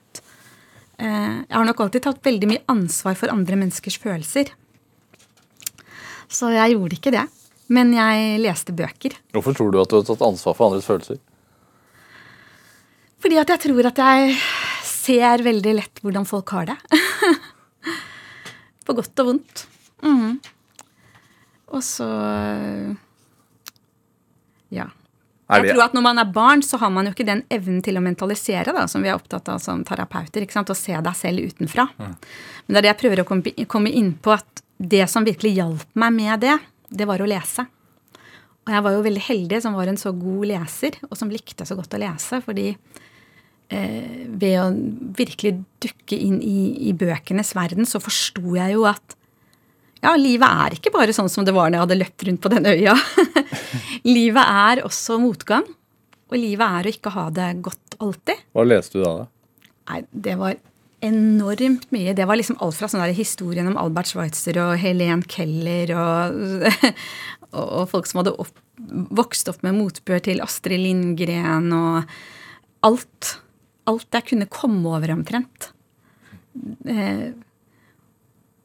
Eh, jeg har nok alltid tatt veldig mye ansvar for andre menneskers følelser. Så jeg gjorde ikke det. Men jeg leste bøker. Hvorfor tror du at du har tatt ansvar for andres følelser? Fordi at jeg tror at jeg ser veldig lett hvordan folk har det. på godt og vondt. Mm. Og så Ja. Jeg tror at Når man er barn, så har man jo ikke den evnen til å mentalisere, da, som vi er opptatt av som terapeuter. ikke sant, Å se deg selv utenfra. Mm. Men det er det jeg prøver å komme inn på, at det som virkelig hjalp meg med det, det var å lese. Og jeg var jo veldig heldig som var en så god leser, og som likte så godt å lese. fordi eh, ved å virkelig dukke inn i, i bøkenes verden, så forsto jeg jo at ja, livet er ikke bare sånn som det var når jeg hadde løpt rundt på den øya. livet er også motgang. Og livet er å ikke ha det godt alltid. Hva leste du da? da? Nei, Det var enormt mye. Det var liksom alt fra sånn historien om Albert Schweitzer og Helen Keller og, og folk som hadde opp, vokst opp med motbør til Astrid Lindgren og alt. Alt jeg kunne komme over omtrent. Eh,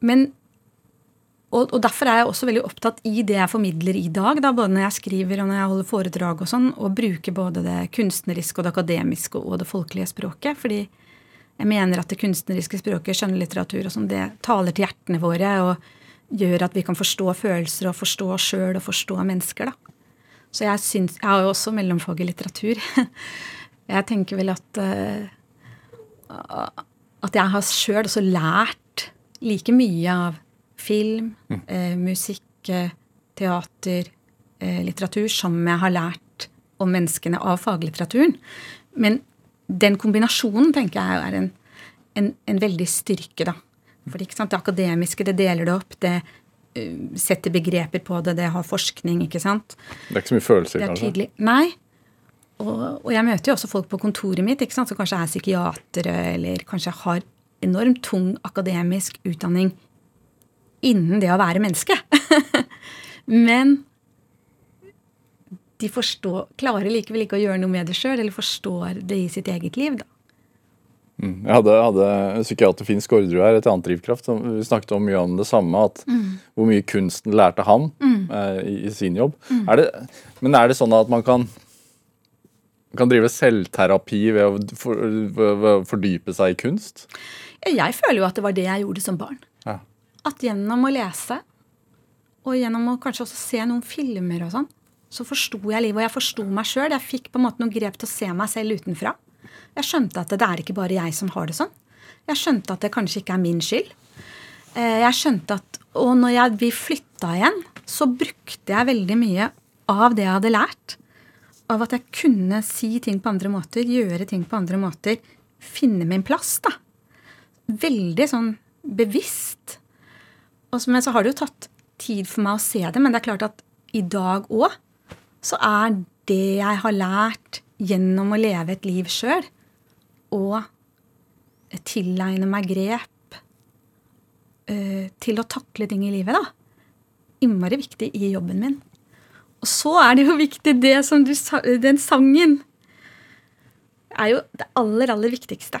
men og, og, derfor er jeg også veldig opptatt i det jeg formidler i dag, da, både når jeg skriver og når jeg holder foredrag og sånn, å bruke både det kunstneriske og det akademiske og det folkelige språket. Fordi jeg mener at det kunstneriske språket, skjønnlitteratur og sånn, det taler til hjertene våre og gjør at vi kan forstå følelser og forstå oss sjøl og forstå mennesker, da. Så jeg syns Jeg har jo også mellomfag i litteratur. Jeg tenker vel at uh, at jeg har sjøl også lært like mye av film, mm. eh, musikk, eh, teater, eh, litteratur som jeg har lært om menneskene av faglitteraturen. Men den kombinasjonen tenker jeg er en, en, en veldig styrke, da. For det akademiske, det deler det opp. Det uh, setter begreper på det, det har forskning, ikke sant. Det er ikke så mye følelser, kanskje? Tydelig. Nei. Og, og, jeg møter jo også folk på kontoret mitt ikke sant, som kanskje er psykiatere, eller kanskje har enormt tung akademisk utdanning innen det å være menneske. Men de forstår, klarer likevel ikke å gjøre noe med det sjøl, eller forstår det i sitt eget liv. da. Mm. Jeg hadde, hadde psykiater Finn Skårderud her, et annet drivkraft. Som, vi snakket om mye om det samme. at mm. Hvor mye kunsten lærte han mm. eh, i, i, sin jobb. Mm. Er det, men er det sånn at man kan, kan drive selvterapi ved å, for, ved å fordype seg i kunst? Jeg føler jo at det var det jeg gjorde som barn at gjennom å lese, og gjennom å kanskje også se noen filmer og sånn, så forsto jeg livet, og jeg forsto meg sjøl. Jeg fikk på en måte noen grep til å se meg selv utenfra. Jeg skjønte at det er ikke bare jeg som har det sånn. Jeg skjønte at det kanskje ikke er min skyld. Eh, jeg skjønte at, Og når jeg, vi flytta igjen, så brukte jeg veldig mye av det jeg hadde lært. Av at jeg kunne si ting på andre måter, gjøre ting på andre måter. Finne min plass, da. Veldig sånn bevisst. Men så har det jo tatt tid for meg å se det, men det er klart at i dag òg så er det jeg har lært gjennom å leve et liv sjøl, og tilegne meg grep uh, til å takle ting i livet, da, innmari viktig i jobben min. Og så er det jo viktig, det som du sa, den sangen er jo det aller, aller viktigste.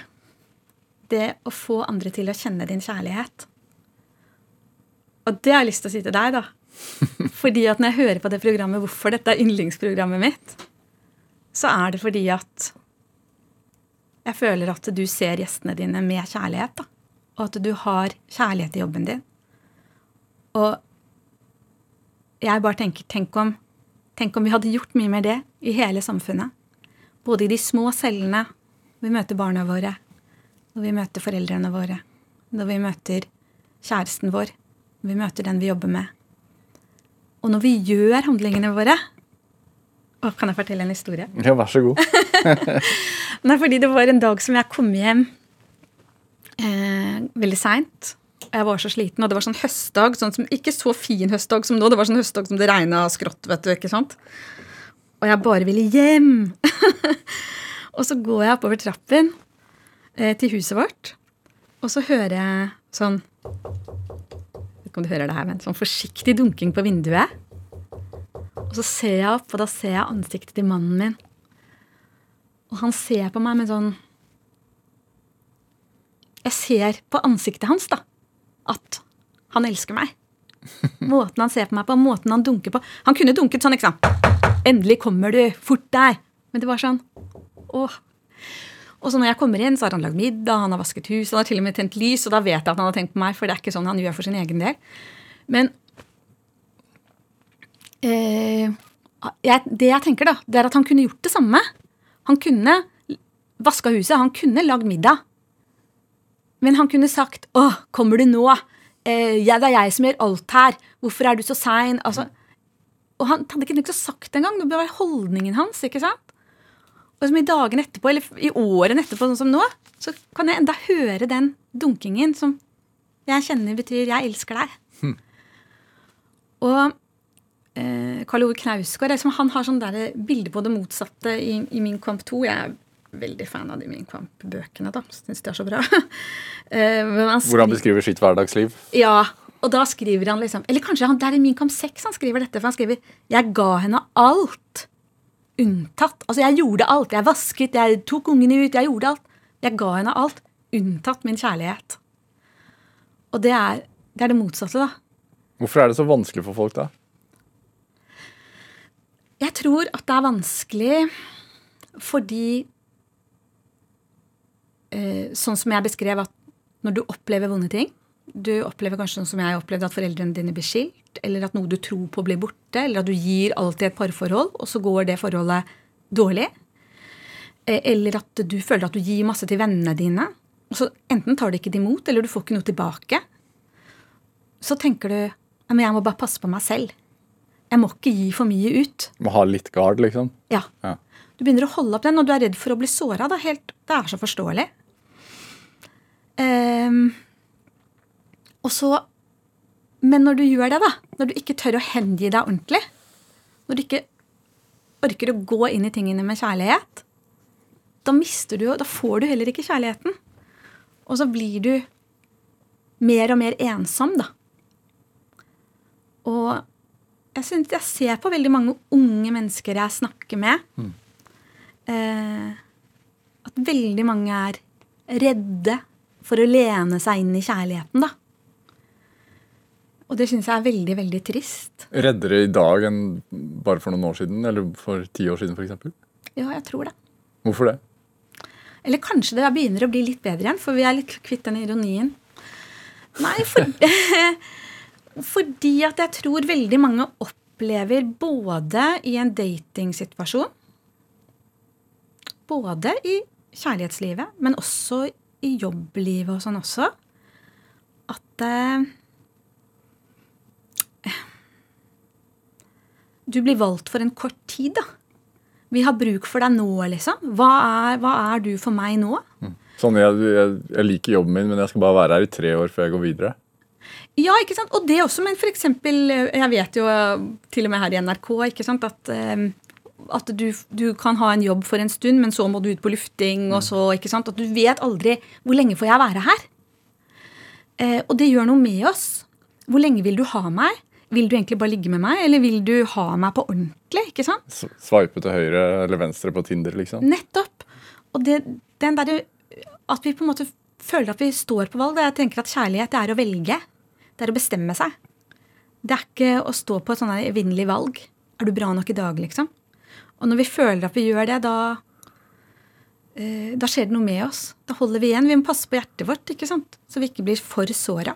Det å få andre til å kjenne din kjærlighet. Og det har jeg lyst til å si til deg, da. Fordi at når jeg hører på det programmet, hvorfor dette er yndlingsprogrammet mitt, så er det fordi at jeg føler at du ser gjestene dine med kjærlighet. da. Og at du har kjærlighet i jobben din. Og jeg bare tenker tenk om, tenk om vi hadde gjort mye mer det i hele samfunnet. Både i de små cellene når vi møter barna våre, når vi møter foreldrene våre, når vi møter kjæresten vår, vi møter den vi jobber med. Og når vi gjør handlingene våre Å, Kan jeg fortelle en historie? Ja, vær så god. Nei, fordi det var en dag som jeg kom hjem eh, veldig seint. Jeg var så sliten, og det var sånn høstdag. Sånn som, ikke så fin høstdag som nå, det var sånn høstdag som det regna skrått. vet du, ikke sant? Og jeg bare ville hjem. og så går jeg oppover trappen eh, til huset vårt, og så hører jeg sånn ikke om du hører det her, men sånn forsiktig dunking på vinduet. Og så ser jeg opp, og da ser jeg ansiktet til mannen min. Og han ser på meg med sånn Jeg ser på ansiktet hans, da, at han elsker meg. Måten han ser på meg på, måten han dunker på. Han kunne dunket sånn, ikke sant. Endelig kommer du. Fort deg. Men det var sånn Åh. Og så når jeg kommer inn, så har han lagd middag, han har vasket hus, han har til og med tent lys, og da vet jeg at han har tenkt på meg, for det er ikke sånn han gjør for sin egen del. Men eh, jeg, det jeg tenker, da, det er at han kunne gjort det samme. Han kunne vaska huset, han kunne lagd middag. Men han kunne sagt 'Å, kommer du nå?' Eh, ja, 'Det er jeg som gjør alt her. Hvorfor er du så sein?' Altså, og han hadde ikke sagt det engang. Det var holdningen hans. ikke sant? Og som i dagene etterpå, eller i årene etterpå, sånn som nå, så kan jeg enda høre den dunkingen som jeg kjenner betyr 'jeg elsker deg'. Og eh, Karl Ove Knausgård liksom, han har sånn der bilde på det motsatte i, i Min kamp 2. Jeg er veldig fan av de Min kamp-bøkene. da, Syns de er så bra. Men han Hvor han beskriver sitt hverdagsliv. ja, og da skriver han liksom Eller kanskje han, det er i Min kamp 6 han skriver dette. For han skriver 'Jeg ga henne alt. Unntatt Altså, jeg gjorde alt. Jeg vasket, jeg tok ungene ut, jeg gjorde alt. Jeg ga henne alt, unntatt min kjærlighet. Og det er det, er det motsatte, da. Hvorfor er det så vanskelig for folk da? Jeg tror at det er vanskelig fordi eh, Sånn som jeg beskrev, at når du opplever vonde ting Du opplever kanskje sånn som jeg opplevde at foreldrene dine blir skilt, eller at noe du tror på blir borte, eller at du gir alltid et parforhold, og så går det forholdet dårlig. Eh, Eller at du føler at du gir masse til vennene dine, og så enten tar de ikke det imot, eller du får ikke noe tilbake. Så tenker du men jeg må bare passe på meg selv. Jeg må ikke gi for mye ut. Må ha litt gard, liksom. Ja. Ja. Du begynner å holde opp den, og du er redd for å bli såra. Det, er helt- det så forståelig. Ehm, og så Men når du gjør det, da, når du ikke tør å hengi deg ordentlig, når du ikke orker å gå inn i tingene med kjærlighet, da mister du jo Da får du heller ikke kjærligheten. Og så blir du mer og mer ensom, da. Og jeg synes jeg ser på veldig mange unge mennesker jeg snakker med, eh, at veldig mange er redde for å lene seg inn i kjærligheten, da. Og det syns jeg er veldig, veldig trist. Reddere i dag enn bare for noen år siden, eller for ti år siden f.eks.? Ja, jeg tror det. Hvorfor det? Eller kanskje det begynner å bli litt bedre igjen, for vi er litt kvitt den ironien. Nei, for, fordi at jeg tror veldig mange opplever både i en datingsituasjon Både i kjærlighetslivet, men også i jobblivet og sånn også, at eh, Du blir valgt for en kort tid, da. Vi har bruk for deg nå, liksom. Hva er, hva er du for meg nå? Sånn, jeg, jeg, jeg liker jobben min, men jeg skal bare være her i tre år før jeg går videre. Ja, ikke sant? Og det også, men for eksempel, jeg vet jo eh, til og med her i NRK ikke sant, at, eh, at du, du kan ha en jobb for en stund, men så må du ut på lufting, og så, ikke sant? At du vet aldri hvor lenge får jeg være her. Eh, og det gjør noe med oss. Hvor lenge vil du ha meg? Vil du egentlig bare ligge med meg, eller vil du ha meg på ordentlig? ikke sant? S- Sveipe til høyre eller venstre på Tinder, liksom. Nettopp. Og det, den der, at vi på en måte føler at vi står på valg. det Jeg tenker at kjærlighet det er å velge. Det er å bestemme seg. Det er ikke å stå på et sånn evinnelig valg. Er du bra nok i dag, liksom? Og når vi føler at vi gjør det, da eh, da skjer det noe med oss. Da holder vi igjen. Vi må passe på hjertet vårt, ikke sant? så vi ikke blir for såra.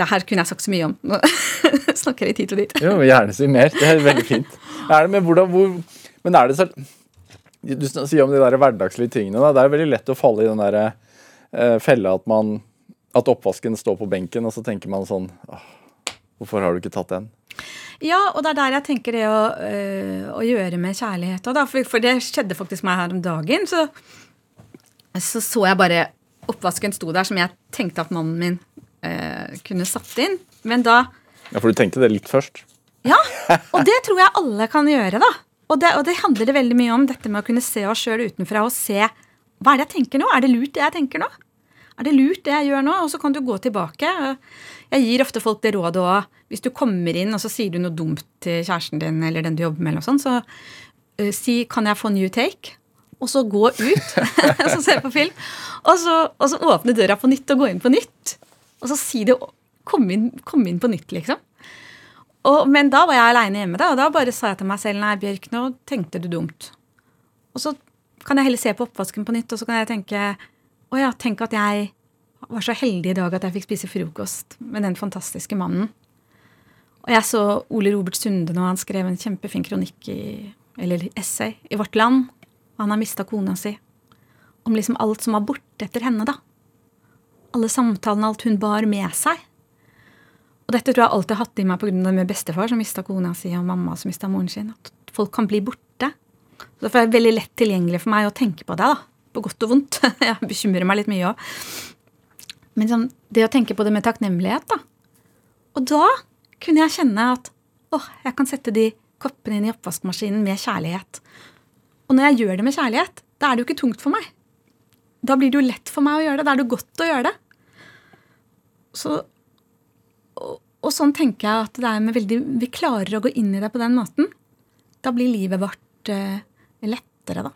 Det her kunne jeg sagt så mye om. Nå snakker jeg tid og dit. Jo, gjerne si mer. Det er veldig fint. Er det, men, hvordan, hvor, men er det så Du sier om de der hverdagslige tingene. Da. Det er veldig lett å falle i den der eh, fella at man At oppvasken står på benken, og så tenker man sånn «Åh, Hvorfor har du ikke tatt den? Ja, og det er der jeg tenker det å, øh, å gjøre med kjærlighet òg. For, for det skjedde faktisk meg her om dagen. Så, så så jeg bare oppvasken sto der, som jeg tenkte at mannen min øh, kunne satt inn. Men da Ja, For du tenkte det litt først? Ja, og det tror jeg alle kan gjøre, da. Og det, og det handler det veldig mye om, dette med å kunne se oss sjøl utenfra og se hva er det jeg tenker nå? Er det lurt, det jeg tenker nå? Er det lurt, det jeg gjør nå? Og så kan du gå tilbake. Jeg gir ofte folk det rådet òg. Hvis du kommer inn og så sier du noe dumt til kjæresten din eller den du jobber med, eller noe sånt, så uh, si 'Kan jeg få new take?' Og så gå ut, så se på film. Og så, og så åpne døra på nytt og gå inn på nytt. Og så si det Kom inn, kom inn på nytt, liksom. Og, men da var jeg aleine hjemme, da, og da bare sa jeg til meg selv nei, Bjørk, nå tenkte du dumt. Og så kan jeg heller se på oppvasken på nytt, og så kan jeg tenke å ja, tenk at jeg var så heldig i dag at jeg fikk spise frokost med den fantastiske mannen. Og jeg så Ole Robert Sunde nå, han skrev en kjempefin kronikk i, eller essay i Vårt Land. Han har mista kona si. Om liksom alt som var borte etter henne, da. Alle samtalene, alt hun bar med seg. Og dette tror jeg alltid har hatt i meg pga. med bestefar som mista kona si, og mamma som mista moren sin. At folk kan bli borte. Så Derfor er det veldig lett tilgjengelig for meg å tenke på det. da, På godt og vondt. Jeg bekymrer meg litt mye òg. Men sånn, det å tenke på det med takknemlighet, da. Og da kunne jeg kjenne at åh, jeg kan sette de koppene inn i oppvaskmaskinen med kjærlighet. Og når jeg gjør det med kjærlighet, da er det jo ikke tungt for meg. Da blir det jo lett for meg å gjøre det. Da er det godt å gjøre det. Så og, og sånn tenker jeg at det er med veldig, vi klarer å gå inn i det på den måten. Da blir livet vårt uh, lettere, da.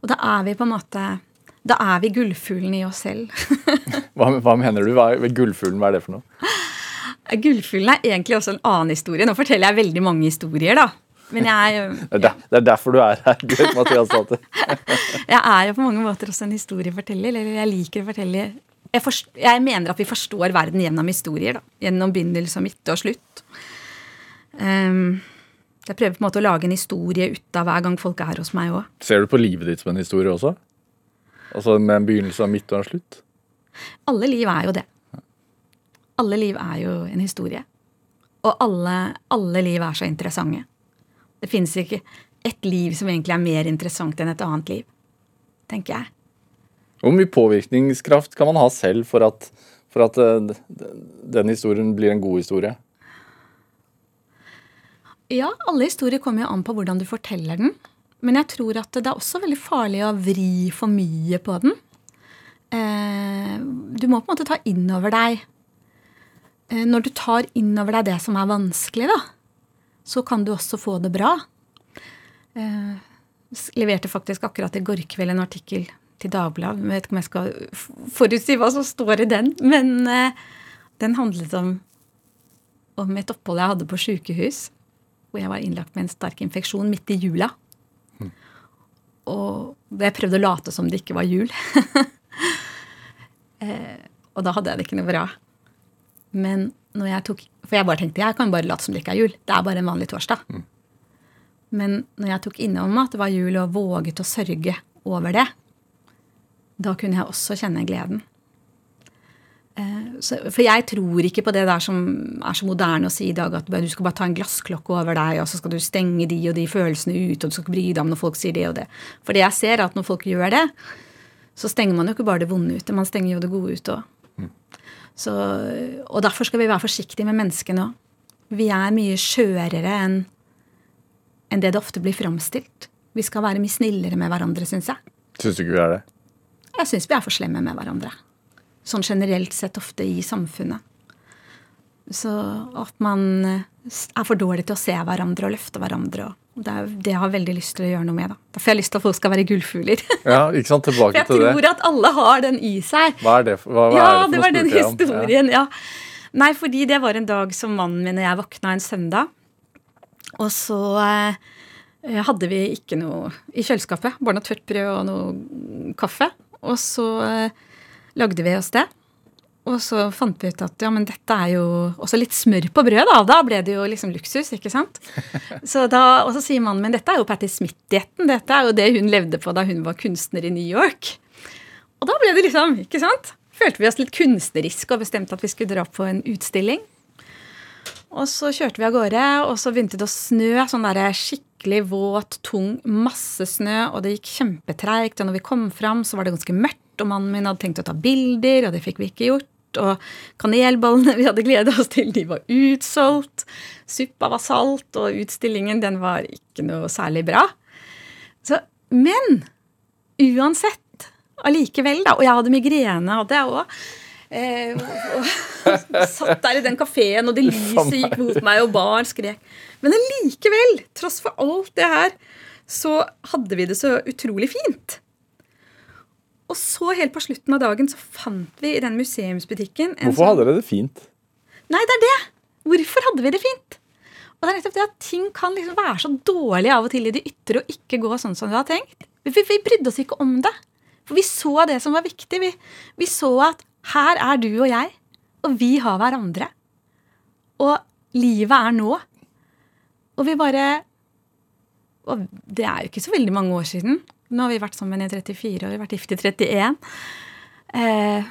Og da er vi på en måte Da er vi gullfuglen i oss selv. Hva, hva mener du? Hva er, Gullfuglen, hva er det for noe? Gullfuglen er egentlig også en annen historie. Nå forteller jeg veldig mange historier, da. Men jeg, Det er, ja. det er derfor du er her, Bjørk Mathias Datter. jeg er jo på mange måter også en historieforteller. Eller jeg liker å fortelle jeg, forst, jeg mener at vi forstår verden gjennom historier. da, Gjennom begynnelse og midte og slutt. Um, jeg prøver på en måte å lage en historie ut av hver gang folk er hos meg òg. Ser du på livet ditt som en historie også? Altså med en begynnelse, en midt og en slutt? Alle liv er jo det. Alle liv er jo en historie. Og alle, alle liv er så interessante. Det fins ikke ett liv som egentlig er mer interessant enn et annet liv, tenker jeg. Hvor mye påvirkningskraft kan man ha selv for at, for at eh, den historien blir en god historie? Ja, alle historier kommer jo an på hvordan du forteller den. Men jeg tror at det er også veldig farlig å vri for mye på den. Eh, du må på en måte ta inn over deg eh, Når du tar inn over deg det som er vanskelig, da, så kan du også få det bra. Eh, leverte faktisk akkurat i går kveld en artikkel til Dagbladet. Vet ikke om jeg skal forutsi hva som står i den, men eh, den handlet om, om et opphold jeg hadde på sjukehus hvor jeg var innlagt med en sterk infeksjon midt i jula. Og jeg prøvde å late som det ikke var jul. eh, og da hadde jeg det ikke noe bra. Men når jeg tok For jeg bare tenkte jeg kan bare late som det ikke er jul. Det er bare en vanlig torsdag. Men når jeg tok innom at det var jul og våget å sørge over det, da kunne jeg også kjenne gleden. Eh, for jeg tror ikke på det der som er så moderne å si i dag, at du skal bare ta en glassklokke over deg, og så skal du stenge de og de følelsene ut, og du skal ikke bry deg om når folk sier det og det. For det jeg ser, er at når folk gjør det, så stenger man jo ikke bare det vonde ute, man stenger jo det gode ute òg. Og derfor skal vi være forsiktige med menneskene òg. Vi er mye skjørere enn en det det ofte blir framstilt. Vi skal være mye snillere med hverandre, syns jeg. Syns du ikke vi er det? Jeg syns vi er for slemme med hverandre. Sånn generelt sett ofte i samfunnet. Så at man er for dårlig til å se hverandre og løfte hverandre. Og det, er, det har jeg veldig lyst til å gjøre noe med. da. Derfor har jeg lyst til at folk skal være gullfugler. Ja, ikke sant? Tilbake til det. Jeg tror at alle har den i seg. Hva er det for, hva, hva ja, det for det var den historien. Ja. ja. Nei, fordi det var en dag som mannen min og jeg våkna en søndag. Og så eh, hadde vi ikke noe i kjøleskapet. Bare noe tørt brød og noe kaffe. Og så eh, lagde vi oss det. Og så fant vi ut at ja, men dette er jo også litt smør på brød, da. Da ble det jo liksom luksus, ikke sant. Så da, og så sier mannen min dette er jo Patti Smith-dietten. Dette er jo det hun levde på da hun var kunstner i New York. Og da ble det liksom, ikke sant? Følte vi oss litt kunstneriske og bestemte at vi skulle dra på en utstilling. Og så kjørte vi av gårde, og så begynte det å snø. Sånn der skikkelig våt, tung, masse snø, og det gikk kjempetreigt. Og når vi kom fram, så var det ganske mørkt, og mannen min hadde tenkt å ta bilder, og det fikk vi ikke gjort. Og kanelbollene vi hadde gleda oss til, de var utsolgt. Suppa var salt, og utstillingen den var ikke noe særlig bra. Så, men uansett, allikevel, da Og jeg hadde migrene, hadde jeg òg. Eh, og, og, satt der i den kafeen, og det lyset gikk mot meg, og barn skrek. Men allikevel, tross for alt det her, så hadde vi det så utrolig fint. Og så helt på slutten av dagen så fant vi i den museumsbutikken en Hvorfor sånn- hadde dere det fint? Nei, det er det! Hvorfor hadde vi det fint? Og det er nettopp det at ting kan liksom være så dårlig av og til i det ytre og ikke gå sånn som vi har tenkt. Vi, vi brydde oss ikke om det. For vi så det som var viktig. Vi, vi så at her er du og jeg, og vi har hverandre. Og livet er nå. Og vi bare Og det er jo ikke så veldig mange år siden. Nå har vi vært sammen i 34 år, vært gift i 31. Eh,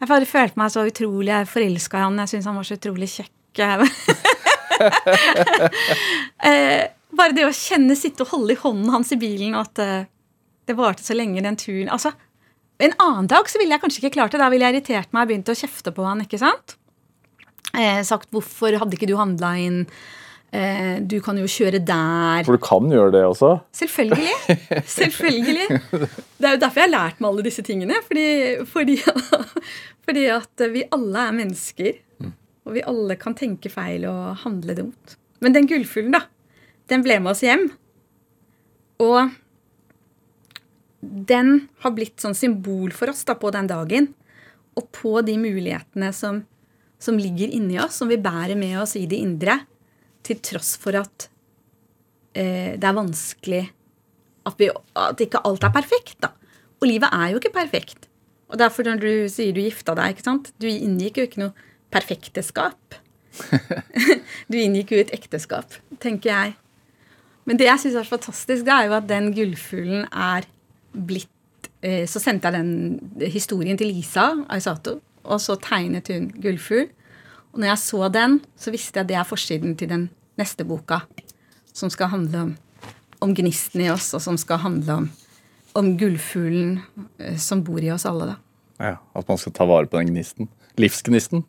jeg bare følte meg så utrolig forelska i han. Jeg syntes han var så utrolig kjekk. eh, bare det å kjenne, sitte og holde i hånden hans i bilen, og at eh, det varte så lenge, den turen. Altså, En annen dag så ville jeg kanskje ikke klart det. Da ville jeg irritert meg og begynt å kjefte på han. ikke sant? Sagt 'hvorfor hadde ikke du handla inn'? Eh, du kan jo kjøre der. For du kan gjøre det også. Selvfølgelig. Selvfølgelig. Det er jo derfor jeg har lært meg alle disse tingene. Fordi, fordi, fordi at vi alle er mennesker. Og vi alle kan tenke feil og handle dumt. Men den gullfuglen, da, den ble med oss hjem. Og den har blitt sånn symbol for oss da på den dagen. Og på de mulighetene som, som ligger inni oss, som vi bærer med oss i det indre. Til tross for at eh, det er vanskelig at, vi, at ikke alt er perfekt. da. Og livet er jo ikke perfekt. Og derfor når du sier du gifta deg, ikke sant? du inngikk jo ikke noe perfekteskap. du inngikk jo et ekteskap, tenker jeg. Men det jeg syns er fantastisk, det er jo at den gullfuglen er blitt eh, Så sendte jeg den historien til Lisa Aisato, og så tegnet hun gullfugl. Og når jeg så den, så visste jeg at det er forsiden til den neste boka. Som skal handle om, om gnisten i oss, og som skal handle om, om gullfuglen eh, som bor i oss alle. da. Ja, At man skal ta vare på den gnisten. Livsgnisten.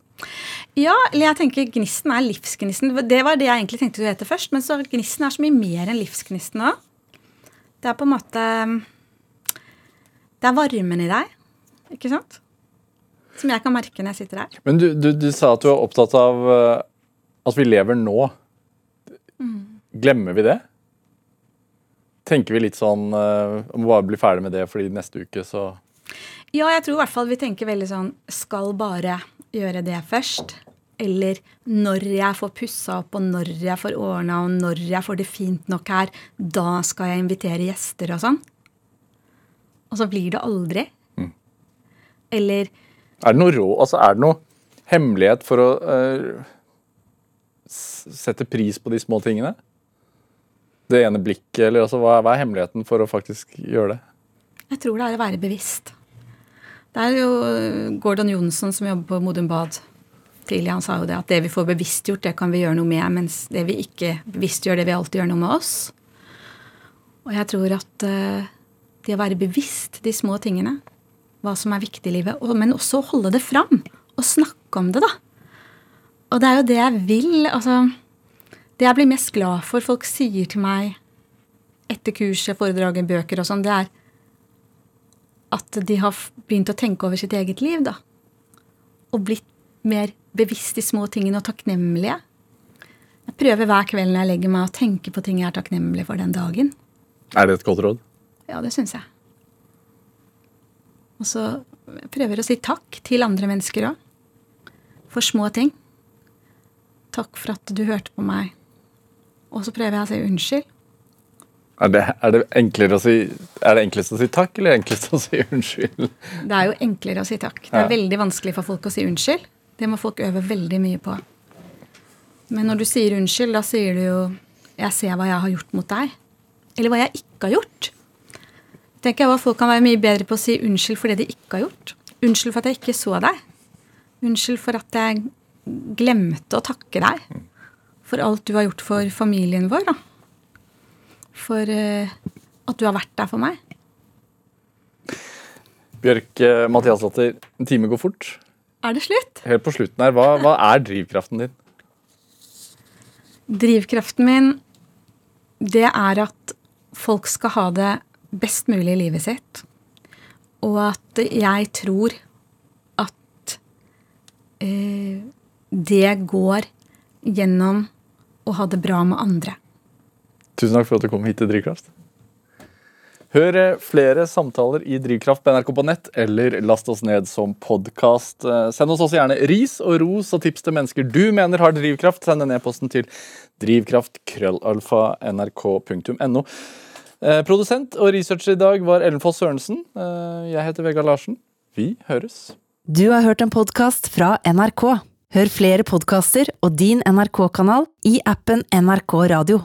Ja, eller jeg tenker gnisten er livsgnisten. Det var det jeg egentlig tenkte å hete først. Men så gnisten er så mye mer enn livsgnisten òg. Det er på en måte Det er varmen i deg, ikke sant? Som jeg kan merke når jeg sitter her. Men du, du, du sa at du er opptatt av eh, at vi lever nå. Glemmer vi det? Tenker vi litt sånn uh, Må bare bli ferdig med det, fordi neste uke så Ja, jeg tror i hvert fall vi tenker veldig sånn Skal bare gjøre det først. Eller når jeg får pussa opp, og når jeg får ordna, og når jeg får det fint nok her, da skal jeg invitere gjester og sånn. Og så blir det aldri. Eller Er det noe rå, altså er det noe hemmelighet for å uh, sette pris på de små tingene? Det ene blikket, eller altså, hva, hva er hemmeligheten for å faktisk gjøre det? Jeg tror det er å være bevisst. Det er jo Gordon Johnsen som jobber på Modum Bad tidlig. Han sa jo det at det vi får bevisstgjort, det kan vi gjøre noe med. Mens det vi ikke bevisstgjør, det vil alltid gjøre noe med oss. Og jeg tror at uh, det å være bevisst de små tingene, hva som er viktig i livet, men også å holde det fram. Og snakke om det, da. Og det er jo det jeg vil. altså Det jeg blir mest glad for folk sier til meg etter kurset, foredraget, bøker og sånn, det er at de har begynt å tenke over sitt eget liv, da. Og blitt mer bevisst de små tingene og takknemlige. Jeg prøver hver kveld når jeg legger meg å tenke på ting jeg er takknemlig for den dagen. Er det et godt råd? Ja, det syns jeg. Og så prøver å si takk til andre mennesker òg. For små ting. Takk for at du hørte på meg. Og så prøver jeg å si unnskyld. Er det, er det enklere å si Er det enklest å si takk, eller enklest å si unnskyld? Det er jo enklere å si takk. Det er Ja. veldig vanskelig for folk å si unnskyld. Det må folk øve veldig mye på. Men når du sier unnskyld, da sier du jo 'jeg ser hva jeg har gjort mot deg'. Eller hva jeg ikke har gjort. Tenker jeg at Folk kan være mye bedre på å si unnskyld for det de ikke har gjort. Unnskyld for at jeg ikke så deg. Unnskyld for at jeg glemte å takke deg for alt du har gjort for familien vår. Da. For uh, at du har vært der for meg. Bjørk Mathiasdatter, en time går fort. Er det slutt? Helt på slutten her, hva, hva er drivkraften din? Drivkraften min, det er at folk skal ha det best mulig i livet sitt. Og at jeg tror at eh, det går gjennom å ha det bra med andre. Tusen takk for at du kom hit til Drivkraft. Hør eh, flere samtaler i Drivkraft på NRK på nett, eller last oss ned som podkast. Send oss også gjerne ris og ros og tips til mennesker du mener har drivkraft. Send en e-posten til drivkraft.krøllalfa.nrk.no. Eh, Produsent og researcher i dag var Ellen Foss Sørensen. Eh, Jeg heter Vegard Larsen. Vi høres. Du har hørt en podkast fra NRK. Hør flere podkaster og din NRK-kanal i appen NRK Radio.